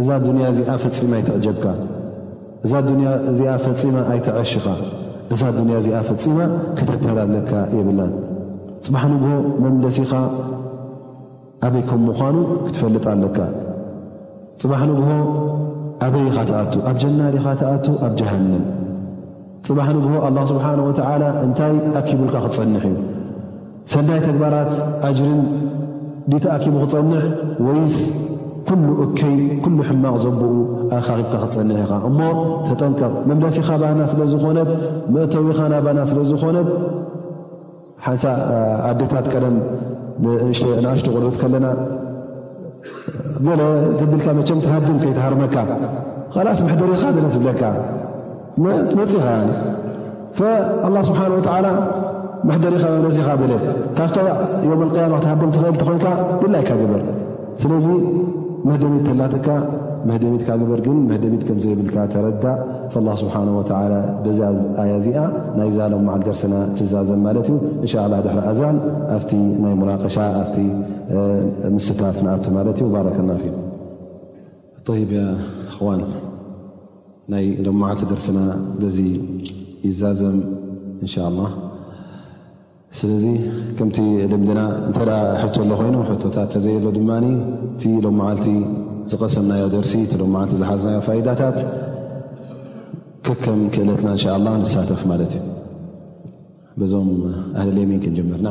እዛ ዱንያ እዚኣ ፈጺማ ኣይትዕጀብካ። እዛ ዱንያ እዚኣ ፈጺማ ኣይትዐሽኻ። እዛ ዱንያ እዚኣ ፈጺማ ከተተላለካ የብላን። ጽባሕ ንግሆ መምለሲኻ ኣበይ ከም ምዃኑ ክትፈልጥ ኣለካ። ጽባሕ ንግሆ ኣበይ ኢኻ ትኣቱ? ኣብ ጀና ዲኻ ትኣቱ? ኣብ ጀሃንም? ጽባሕ ንግሆ ኣላህ ስብሓን ወተዓላ እንታይ ኣኪቡልካ ክጸንሕ እዩ? ሰናይ ተግባራት ኣጅርን ድዩ ተኣኪቡ ክጸንሕ ወይስ ኩሉ እከይ ኩሉ ሕማቕ ዘቦኡ ኣካኺብካ ክጸንሕ ኢኻ እሞ ተጠንቀቕ። መምለሲኻ ባና ስለ ዝኾነት መእተዊኻ ናባና ስለ ዝኾነት ሓንሳእ ኣዴታት ቀደም ንኣሽተ ቆልዑት ከለና ገለ ተብልካ መቸም ትሃድም ከይትሃርመካ ላስ መሕደሪኻ ለ ዝብለካ መፅኻ ኣላ ስብሓን ወላ መሕደሪኻ መለዚኻ በለ ካብታ ዮም ያማ ክትሃድም ትኽእል ኮይንካ ድላይካ ግበር ስለዚ መህደሚት ተላትካ መህደሚትካ ግበር ግን መህደሚት ከም ዘይብልካ ተረዳእ ላ ስብሓ ወላ በዛ ኣያ እዚኣ ናይ ዛሎም መዓል ደርስና ትዛዘም ማለት እዩ እንሻ ላ ድሕሪ ኣዛን ኣብቲ ናይ ሙናቀሻ ኣብቲ ምስታፍ ንኣቱ ማለት እዩ ባረከና ፊ ይብ ዋን ናይ ሎም መዓልቲ ደርስና በዚ ይዛዘም እንሻ ላ ስለዚ ከምቲ ልምድና እንተ ሕቶ ኣሎ ኮይኑ ሕቶታት ተዘየሎ ድማ እቲ ሎም መዓልቲ ዝቐሰምናዮ ደርሲ እቲ ሎም መዓልቲ ዝሓዝናዮ ፋይዳታት ከከም ክእለትና እንሻ ላ ንሳተፍ ማለት እዩ በዞም ኣህሊ ሌሚን ክንጀምር ና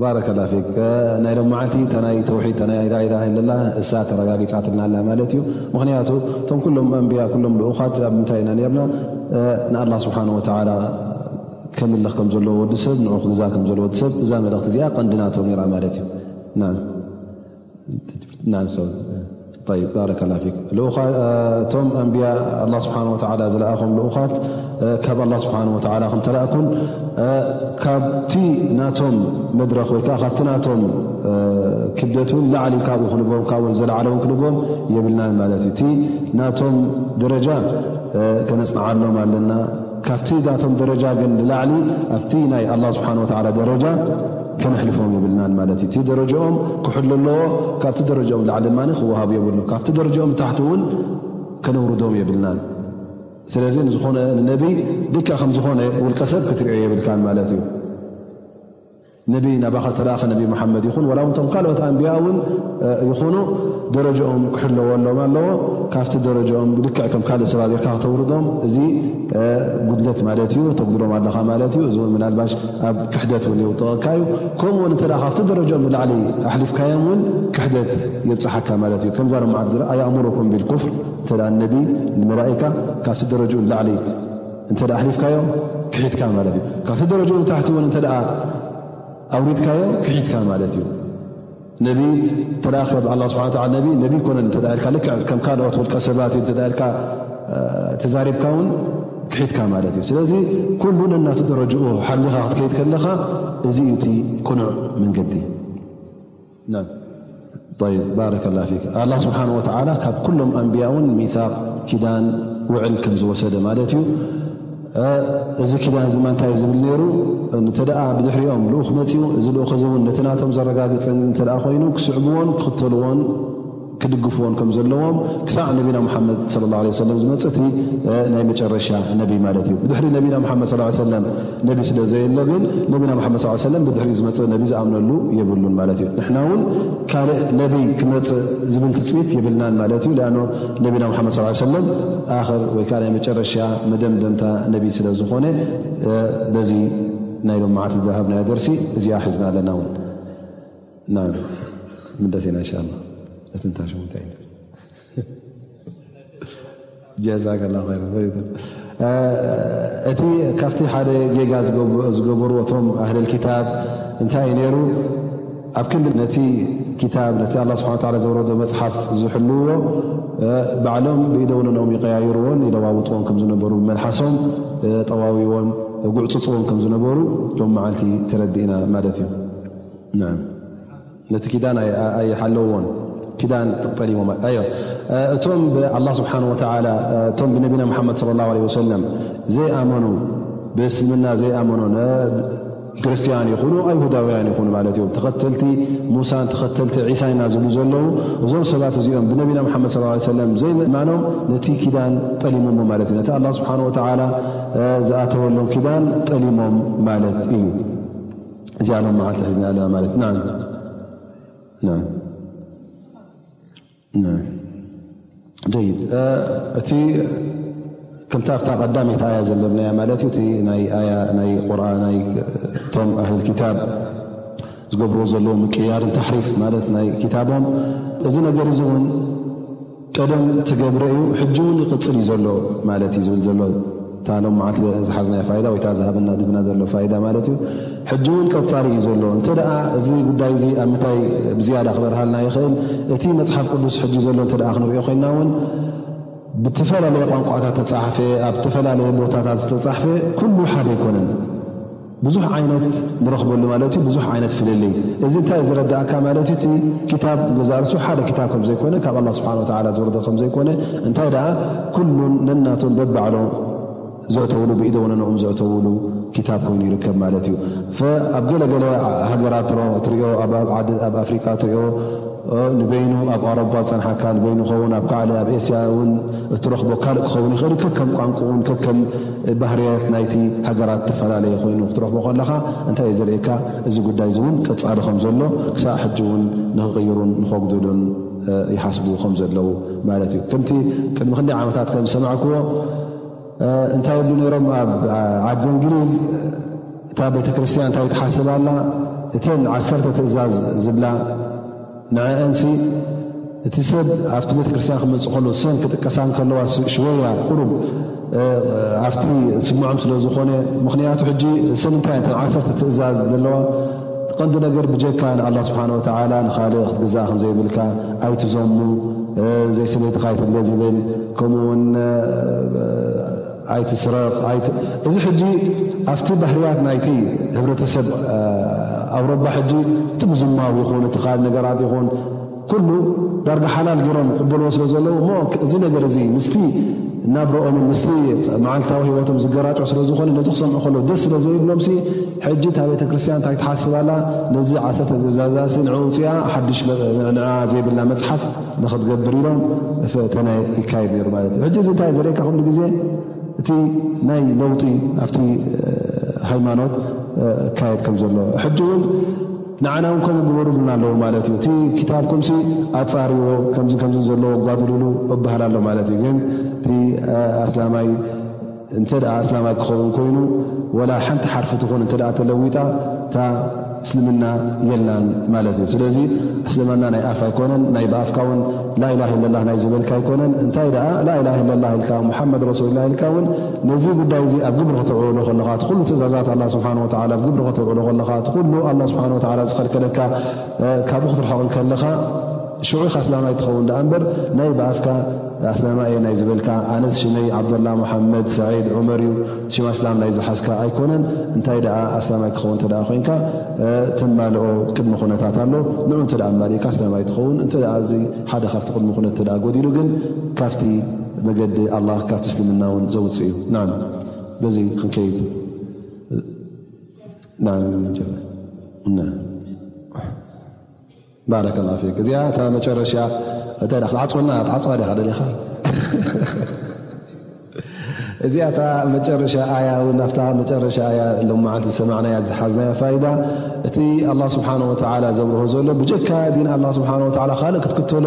ባረከላ ፊክ ናይ ሎም መዓልቲ ታናይ ተውሒድ ታናይ ላኢላ ለላ እሳ ተረጋጊፃትልና ኣላ ማለት እዩ ምክንያቱ እቶም ኩሎም ኣንቢያ ኩሎም ልኡኻት ኣብ ምንታይ ኢና ነርና ንኣላ ስብሓን ወተላ ከምልኽ ከም ዘለዎ ወዲ ሰብ ንኡ ክግዛ ከም ዘለ ወዲ ሰብ እዛ መልእክቲ እዚኣ ቀንዲናቶ ራ ማለት እዩ እቶም ኣንብያ ኣ ስብሓ ዝለኣኹም ልኡኻት ካብ ኣላ ስብሓ ወላ ከምተላእኩን ካብቲ ናቶም መድረኽ ወይከዓ ካብቲ ናቶም ክብደት ውን ላዕሊ ካብ ክንዎም ካብ ዘለዓለ ውን ክንዎም የብልናን ማለት እዩ እቲ ናቶም ደረጃ ከነፅንዓሎም ኣለና ካብቲ ናቶም ደረጃ ግን ንላዕሊ ኣብቲ ናይ ኣላ ስብሓ ወላ ደረጃ ከነሕልፎም የብልናን ማለት እዩ እቲ ደረጃኦም ክሕሎ ኣለዎ ካብቲ ደረጃኦም ላዕሊ ድማ ክወሃቡ የብሉ ካብቲ ደረጃኦም ታሕቲ እውን ከነውርዶም የብልናን ስለዚ ንዝኾነ ንነቢይ ልካ ከም ዝኾነ ውልቀ ሰብ ክትሪኦ የብልካን ማለት እዩ ነቢይ ናባኸ ተላእኸ ነቢ መሓመድ ይኹን ዋላ ውንቶም ካልኦት ኣንቢያ እውን ይኹኑ ደረጃኦም ክሕለወሎም ኣለዎ። ካብቲ ደረጃኦም ልክዕ ከም ካልእ ሰባ ጌርካ ክተውርዶም እዚ ጉድለት ማለት እዩ፣ ተጉድሎም ኣለኻ ማለት እዩ። እዚ እውን ምናልባሽ ኣብ ክሕደት እውን የውጠቐካ እዩ። ከምኡውን እተ ካብቲ ደረጃኦም ንላዕሊ ኣሕሊፍካዮም እውን ክሕደት የብፅሓካ ማለት እዩ። ከምዛ ሎምዓት ዝረ ኣየእምሩኩም ቢልኩፍር እተ ነቢ ንመላእካ ካብቲ ደረጃኡ ንላዕሊ እንተ ኣሕሊፍካዮ ክሒትካ ማለት እዩ። ካብቲ ደረጃኡ ንታሕቲ እውን እተ ኣውሪድካዮ ክሒትካ ማለት እዩ። ነቢ እንተ ክበብ ኣላ ስብሓ ላ ነቢ ነቢ ይኮነን እተ ኢልካ ልክ ከም ካልኦት ውልቀ ሰባት እዩ እተ ኢልካ ተዛሪብካ እውን ክሒትካ ማለት እዩ ስለዚ ኩሉ ነናቲ ደረጅኡ ሓሊኻ ክትከይድ ከለኻ እዚ እዩ እቲ ቅኑዕ መንገዲ ባረከ ላ ፊ ኣላ ስብሓን ወተላ ካብ ኩሎም ኣንብያውን ሚታቅ ኪዳን ውዕል ከም ዝወሰደ ማለት እዩ እዚ ኪዳን ድማ እንታይ እዩ ዝብል ነይሩ እንተ ብድሕሪኦም ልኡኽ መፅኡ እዚ ልኡኽ እዚ እውን ነቲ ናቶም ዘረጋግፀን እንተ ኮይኑ ክስዕብዎን ክኽተልዎን ክድግፍዎን ከም ዘለዎም ክሳዕ ነቢና ሓመድ صለ ه ለ ሰለም ዝመፅ እቲ ናይ መጨረሻ ነቢ ማለት እዩ ብድሕሪ ነቢና ሓመድ ص ሰለም ነቢ ስለ ዘየሎ ግን ነቢና ሓመድ ص ሰለም ብድሕሪ ዝመፅ ነቢ ዝኣምነሉ የብሉን ማለት እዩ ንሕና እውን ካልእ ነቢይ ክመፅእ ዝብል ትፅቢት የብልናን ማለት እዩ ነቢና ሙሓመድ ስ ሰለም ኣክር ወይ ከዓ ናይ መጨረሻ መደምደምታ ነቢ ስለ ዝኾነ በዚ ናይ ሎመዓት ዝሃብናዮ ደርሲ እዚኣ ሒዝና ኣለና ውን ምደት ኢና እንሻ ላ እቲ ንታሽሙንታይ ዩ ጀዛከላ ይ እቲ ካብቲ ሓደ ጌጋ ዝገበሩ እቶም ኣህለል ክታብ እንታይ እዩ ነይሩ ኣብ ክንዲ ነቲ ክታብ ነቲ ኣላ ስብሓ ላ ዘውረዶ መፅሓፍ ዝሕልውዎ ባዕሎም ብኢደውንኦም ይቀያይርዎን ይለዋውጥዎን ከም ዝነበሩ ብመልሓሶም ጠዋዊዎን ጉዕፅፅዎን ከም ዝነበሩ ሎም መዓልቲ ተረዲእና ማለት እዩ ነቲ ኪዳን ኣይሓለዎን ኪዳን ጠሊሞም እቶም ብኣላ ስብሓን ወተላ እቶም ብነቢና ሓመድ ለ ላ ለ ወሰለም ዘይኣመኑ ብእስልምና ዘይኣመኑ ክርስትያን ይኹኑ ኣይሁዳውያን ይኹኑ ማለት እዮም ተኸተልቲ ሙሳን ተኸተልቲ ዒሳይ እና ዝብሉ ዘለዉ እዞም ሰባት እዚኦም ብነቢና ሓመድ ሰለም ዘይምእማኖም ነቲ ኪዳን ጠሊሞሞ ማለት እዩ ነቲ ኣላ ስብሓን ወተላ ዝኣተወሎም ኪዳን ጠሊሞም ማለት እዩ እዚኣ ሎም መዓልቲ ሒዝና ኣለና ማለት እቲ ከምቲ ኣብታ ቀዳመይቲ ኣያ ዘለብናያ ማለት እዩ እቲ ናይ ኣያ ናይ ቁር ናይቶም ኣህል ክታብ ዝገብርዎ ዘለዉ ምቅያርን ታሕሪፍ ማለት ናይ ክታቦም እዚ ነገር እዚ እውን ቀደም ትገብረ እዩ ሕጂ እውን ይቅፅል እዩ ዘሎ ማለት እዩ ዝብል ዘሎ እታ ሎም መዓልቲ ዝሓዝናዮ ፋይዳ ወይታ ዝሃበና ድብና ዘሎ ፋይዳ ማለት እዩ ሕጂ እውን ቀፃሊ እዩ ዘሎ እንተ ደኣ እዚ ጉዳይ እዚ ኣብ ምንታይ ብዝያዳ ክበርሃልና ይኽእል እቲ መፅሓፍ ቅዱስ ሕጂ ዘሎ እተ ክንሪኦ ኮይና እውን ብተፈላለየ ቋንቋታት ተፃሕፈ ኣብ ተፈላለየ ቦታታት ዝተፃሕፈ ኩሉ ሓደ ኣይኮነን ብዙሕ ዓይነት ንረኽበሉ ማለት እዩ ብዙሕ ዓይነት ፍልልይ እዚ እንታይ ዩ ዝረዳእካ ማለት እዩ እቲ ክታብ ገዛርሱ ሓደ ክታብ ከም ዘይኮነ ካብ ኣላ ስብሓን ወላ ዝወረዶ ከም ዘይኮነ እንታይ ደኣ ኩሉን ነናቱን በባዕሎ ዘእተውሉ ብኢደውነንኦም ዘእተውሉ ክታብ ኮይኑ ይርከብ ማለት እዩ ኣብ ገለገለ ሃገራት ትሪኦ ኣብ ኣፍሪቃ ትሪኦ ንበይኑ ኣብ ኣውሮፓ ዝፀንሓካ ንበይኑ ኸውን ኣብ ካዕሊ ኣብ ኤስያ እውን እትረኽቦ ካልእ ክኸውን ይኽእል ከከም ቋንቁኡን ከከም ባህርያት ናይቲ ሃገራት ተፈላለየ ኮይኑ ክትረኽቦ ከለኻ እንታይ እዩ ዘርእካ እዚ ጉዳይ እዚ እውን ቀፃሊ ከም ዘሎ ክሳዕ ሕጂ እውን ንክቕይሩን ንኸጉድሉን ይሓስቡ ከም ዘለዉ ማለት እዩ ከምቲ ቅድሚ ክንደይ ዓመታት ከም ዝሰማዕክዎ እንታይ ይብሉ ነይሮም ኣብ ዓዲ እንግሊዝ እታ ቤተ ክርስትያን እንታይ ትሓስብ ኣላ እተን ዓሰርተ ትእዛዝ ዝብላ ንዐአንሲ እቲ ሰብ ኣብቲ ቤተ ክርስትያን ክመፅ ከሎ ሰን ክጥቀሳ ከለዋ ሽወያ ቁሩብ ኣብቲ ስምዖም ስለ ዝኾነ ምኽንያቱ ሕጂ ሰን እንታይ ተ ዓሰርተ ትእዛዝ ዘለዋ ቀንዲ ነገር ብጀካ ንኣላ ስብሓን ወተዓላ ንኻልእ ክትግዛእ ከም ዘይብልካ ኣይትዘሙ ዘይሰበይትኻ ኣይትግለ ዝብል ከምኡ ውን ኣይትስረቕ እዚ ሕጂ ኣብቲ ባህርያት ናይቲ ህብረተሰብ ኣውሮባ ሕጂ እቲ ምዝማው ይኹን እቲ ካልእ ነገራት ይኹን ኩሉ ዳርጋ ሓላል ገሮም ይቕበልዎ ስለ ዘለዉ እሞ እዚ ነገር እዚ ምስቲ ናብረኦምን ምስ መዓልታዊ ሂወቶም ዝገራጮ ስለ ዝኾነ ነዚ ክሰምዑ ከሎ ደስ ስለ ዘይብሎም ሕጂ እታ ቤተ ክርስትያን እንታይ ትሓስባላ ነዚ ዓሰርተ ትእዛዛሲ ንዕ ውፅኣ ሓድሽ ንዕ ዘይብላ መፅሓፍ ንክትገብር ኢሎም ፈተናይ ይካየድ ነሩ ማለት እዩ ሕጂ እዚ እንታይ ዘርእካ ኩሉ ግዜ እቲ ናይ ለውጢ ኣብቲ ሃይማኖት ይካየድ ከም ዘሎ ሕጂ እውን ንዓና እውን ከምኡ ግበሩሉና ኣለዎ ማለት እዩ እቲ ክታብኩምሲ ኣፃርዎ ከምዚ ከምዚ ዘለዎ ጓድሉሉ እባሃል ኣሎ ማለት እዩ ግን እቲ ኣስላማይ እንተ ኣስላማይ ክኸውን ኮይኑ ወላ ሓንቲ ሓርፊ ትኹን እተ ተለዊጣ እታ እስልምና የላን ማለት እዩ ስለዚ እስልምና ናይ ኣፍ ኣይኮነን ናይ ብኣፍካ ውን ላኢላ ለላ ናይ ዝበልካ ኣይኮነን እንታይ ላኢላ ለላ ኢልካ ሙሓመድ ረሱሉላ ኢልካ ውን ነዚ ጉዳይ እዚ ኣብ ግብሪ ከተውዕሎ ከለኻ እቲ ኩሉ ትእዛዛት ኣላ ስብሓን ወተላ ኣብ ግብሪ ከተውዕሎ ከለኻ እቲ ኩሉ ኣላ ስብሓን ወተላ ዝኸልከለካ ካብኡ ክትርሕቕን ከለኻ ሽዑ ኢኻ ኣስላማይ ትኸውን ድኣ እምበር ናይ ብኣፍካ ኣስላማ እየ ናይ ዝበልካ ኣነስ ሽመይ ዓብዱላ ሙሓመድ ሰዒድ ዑመር እዩ ሽም ኣስላም ናይ ዝሓዝካ ኣይኮነን እንታይ ደኣ ኣስላማይ ክኸውን እተ ኮይንካ ተማልኦ ቅድሚ ኩነታት ኣሎ ንዑ እንተ ኣማሊእካ ኣስላማይ ትኸውን እንተ እዚ ሓደ ካብቲ ቅድሚ ኩነት እተ ጎዲሉ ግን ካብቲ መገዲ ኣላ ካብቲ እስልምና ውን ዘውፅእ እዩ ና በዚ ክንከይድ ባረከ ላ ፊክ እዚኣ እታ መጨረሻ እታይ ክትዓፅወና ትዓፅዋ ዲካ ደሊካ እዚኣ እታ መጨረሻ ኣያ ው ናፍታ መጨረሻ ኣያ ሎ መዓልቲ ዝሰማዕናያ ዝሓዝናያ ፋይዳ እቲ ኣላ ስብሓን ወተላ ዘብርሆ ዘሎ ብጀካ ዲን ኣላ ስብሓን ወላ ካልእ ክትክተሎ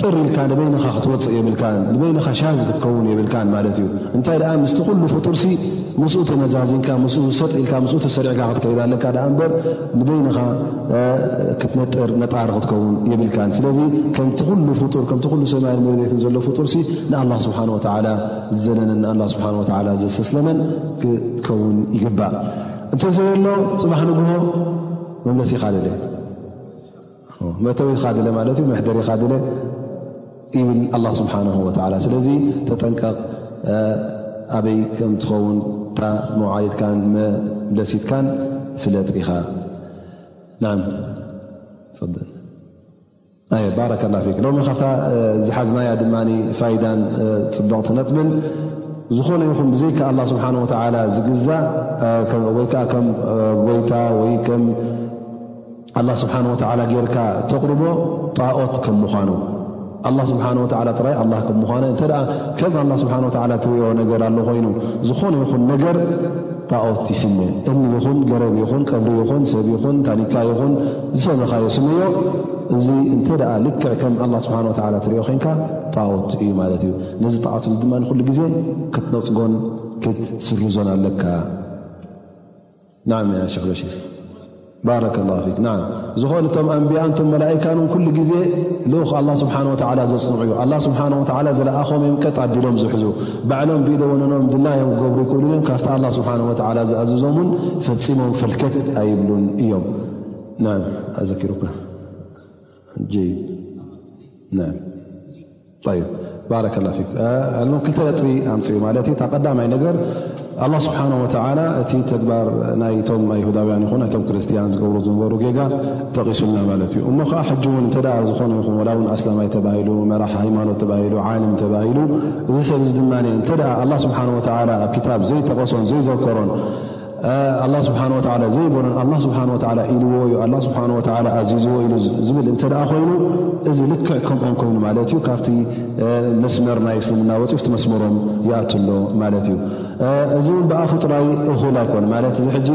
ጥር ኢልካ ንበይንኻ ክትወፅእ የብልካን ንበይንኻ ሻዝ ክትከውን የብልካን ማለት እዩ እንታይ ደኣ ምስቲ ኩሉ ፍጡርሲ ምስኡ ተመዛዚንካ ምስ ሰጥ ኢልካ ምስ ተሰሪዕካ ክትከይድ ኣለካ ደኣ እምበር ንበይንኻ ክትነጥር ነጣሪ ክትከውን የብልካን ስለዚ ከምቲ ኩሉ ፍጡር ከምቲ ኩሉ ሰማይን መሬትን ዘሎ ፍጡርሲ ንኣላ ስብሓን ወተዓላ ዝዘነነን ንኣላ ስብሓን ወተዓላ ዘሰስለመን ክትከውን ይግባእ እንተዘየሎ ፅባሕ ንግሆ መምለሲ ይካለለ መተው ኢኻ ድለ ማለት እዩ መሕደር ኢኻ ድለ ይብል ኣላ ስብሓን ወላ ስለዚ ተጠንቀቕ ኣበይ ከም ትኸውን እታ መውዓሊትካን መለሲትካን ፍለጥ ኢኻ ባረ ላ ሎሚ ካብታ ዝሓዝናያ ድማ ፋይዳን ፅበቕቲ ነጥብን ዝኾነ ይኹን ብዘይካ ኣላ ስብሓን ወላ ዝግዛእ ወይከዓ ከም ጎይታ ወይ ከም ኣላ ስብሓን ወተዓላ ጌርካ እተቕርቦ ጣኦት ከም ምዃኑ ኣላ ስብሓን ወተዓላ ጥራይ ኣላ ከም ምዃኑ እንተ ከም ኣላ ስብሓን ወተዓላ እትሪኦ ነገር ኣሎ ኮይኑ ዝኾነ ይኹን ነገር ጣኦት ይስመ እም ይኹን ገረብ ይኹን ቀብሪ ይኹን ሰብ ይኹን ታኒካ ይኹን ዝሰበኻዮ ስመዮ እዚ እንተ ደኣ ልክዕ ከም ኣላ ስብሓን ወተዓላ እትሪኦ ኮንካ ጣኦት እዩ ማለት እዩ ነዚ ጣዖት እዚ ድማ ንኩሉ ግዜ ክትነፅጎን ክትስርዞን ኣለካ ናዓም ያ ሸክ በሽር ባረከ ላሁ ፊክ ናዓ ዝኾነ እቶም ኣንቢያ ቶም መላእካን ን ኩሉ ግዜ ልኡኽ ኣላ ስብሓን ወተዓላ ዘፅንዑ እዩ ኣላ ስብሓን ወተዓላ ዝለኣኾም እዮም ቀጥ ኣቢሎም ዝሕዙ ባዕሎም ቢኢዶ ወነኖም ድላዮም ክገብሩ ይክእሉን እዮም ካብቲ ኣላ ስብሓን ወተዓላ ዝኣዝዞም ውን ፈፂሞም ፈልከት ኣይብሉን እዮም ናዓ ኣዘኪሩካ ጀይ ናዓ ባረከላ ፊክ ኣ ክልተ ነጥቢ ኣምፅኡ ማለት እዩ ቀዳማይ ነገር ኣላ ስብሓን ወተላ እቲ ተግባር ናይቶም ኣይሁዳውያን ይኹን ናይቶም ክርስትያን ዝገብሩ ዝንበሩ ጌጋ ጠቒሱልና ማለት እዩ እሞ ከዓ ሕጂ እውን እተ ዝኾነ ይኹን ወላ እውን ኣስላማይ ተባሂሉ መራሕ ሃይማኖት ተባሂሉ ዓለም ተባሂሉ እዚ ሰብ እዚ ድማ እንተ ኣላ ስብሓን ወተላ ኣብ ክታብ ዘይጠቐሶን ዘይዘከሮን ኣላ ስብሓን ወላ ዘይበሎን ኣላ ስብሓን ወላ ኢልዎ ዩ ኣላ ስብሓን ወ ኣዚዝዎ ኢሉ ዝብል እንተ ደኣ ኮይኑ እዚ ልክዕ ከምኦም ኮይኑ ማለት እዩ ካብቲ መስመር ናይ እስልምና ወፅፍቲ መስመሮም ይኣትሎ ማለት እዩ እዚ እውን ብኣፉ ጥራይ እኹል ኣይኮነ ማለት እዚ ሕጂ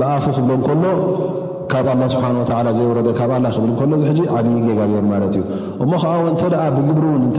ብኣፉ ክብሎ ከሎ ካብ ኣላ ስብሓን ወላ ዘይወረደ ካብ ኣላ ክብል ከሎ እዚ ሕጂ ዓብዪ ጌጋ ገይሩ ማለት እዩ እሞ ከዓወ እንተ ብግብሪ እውን እተ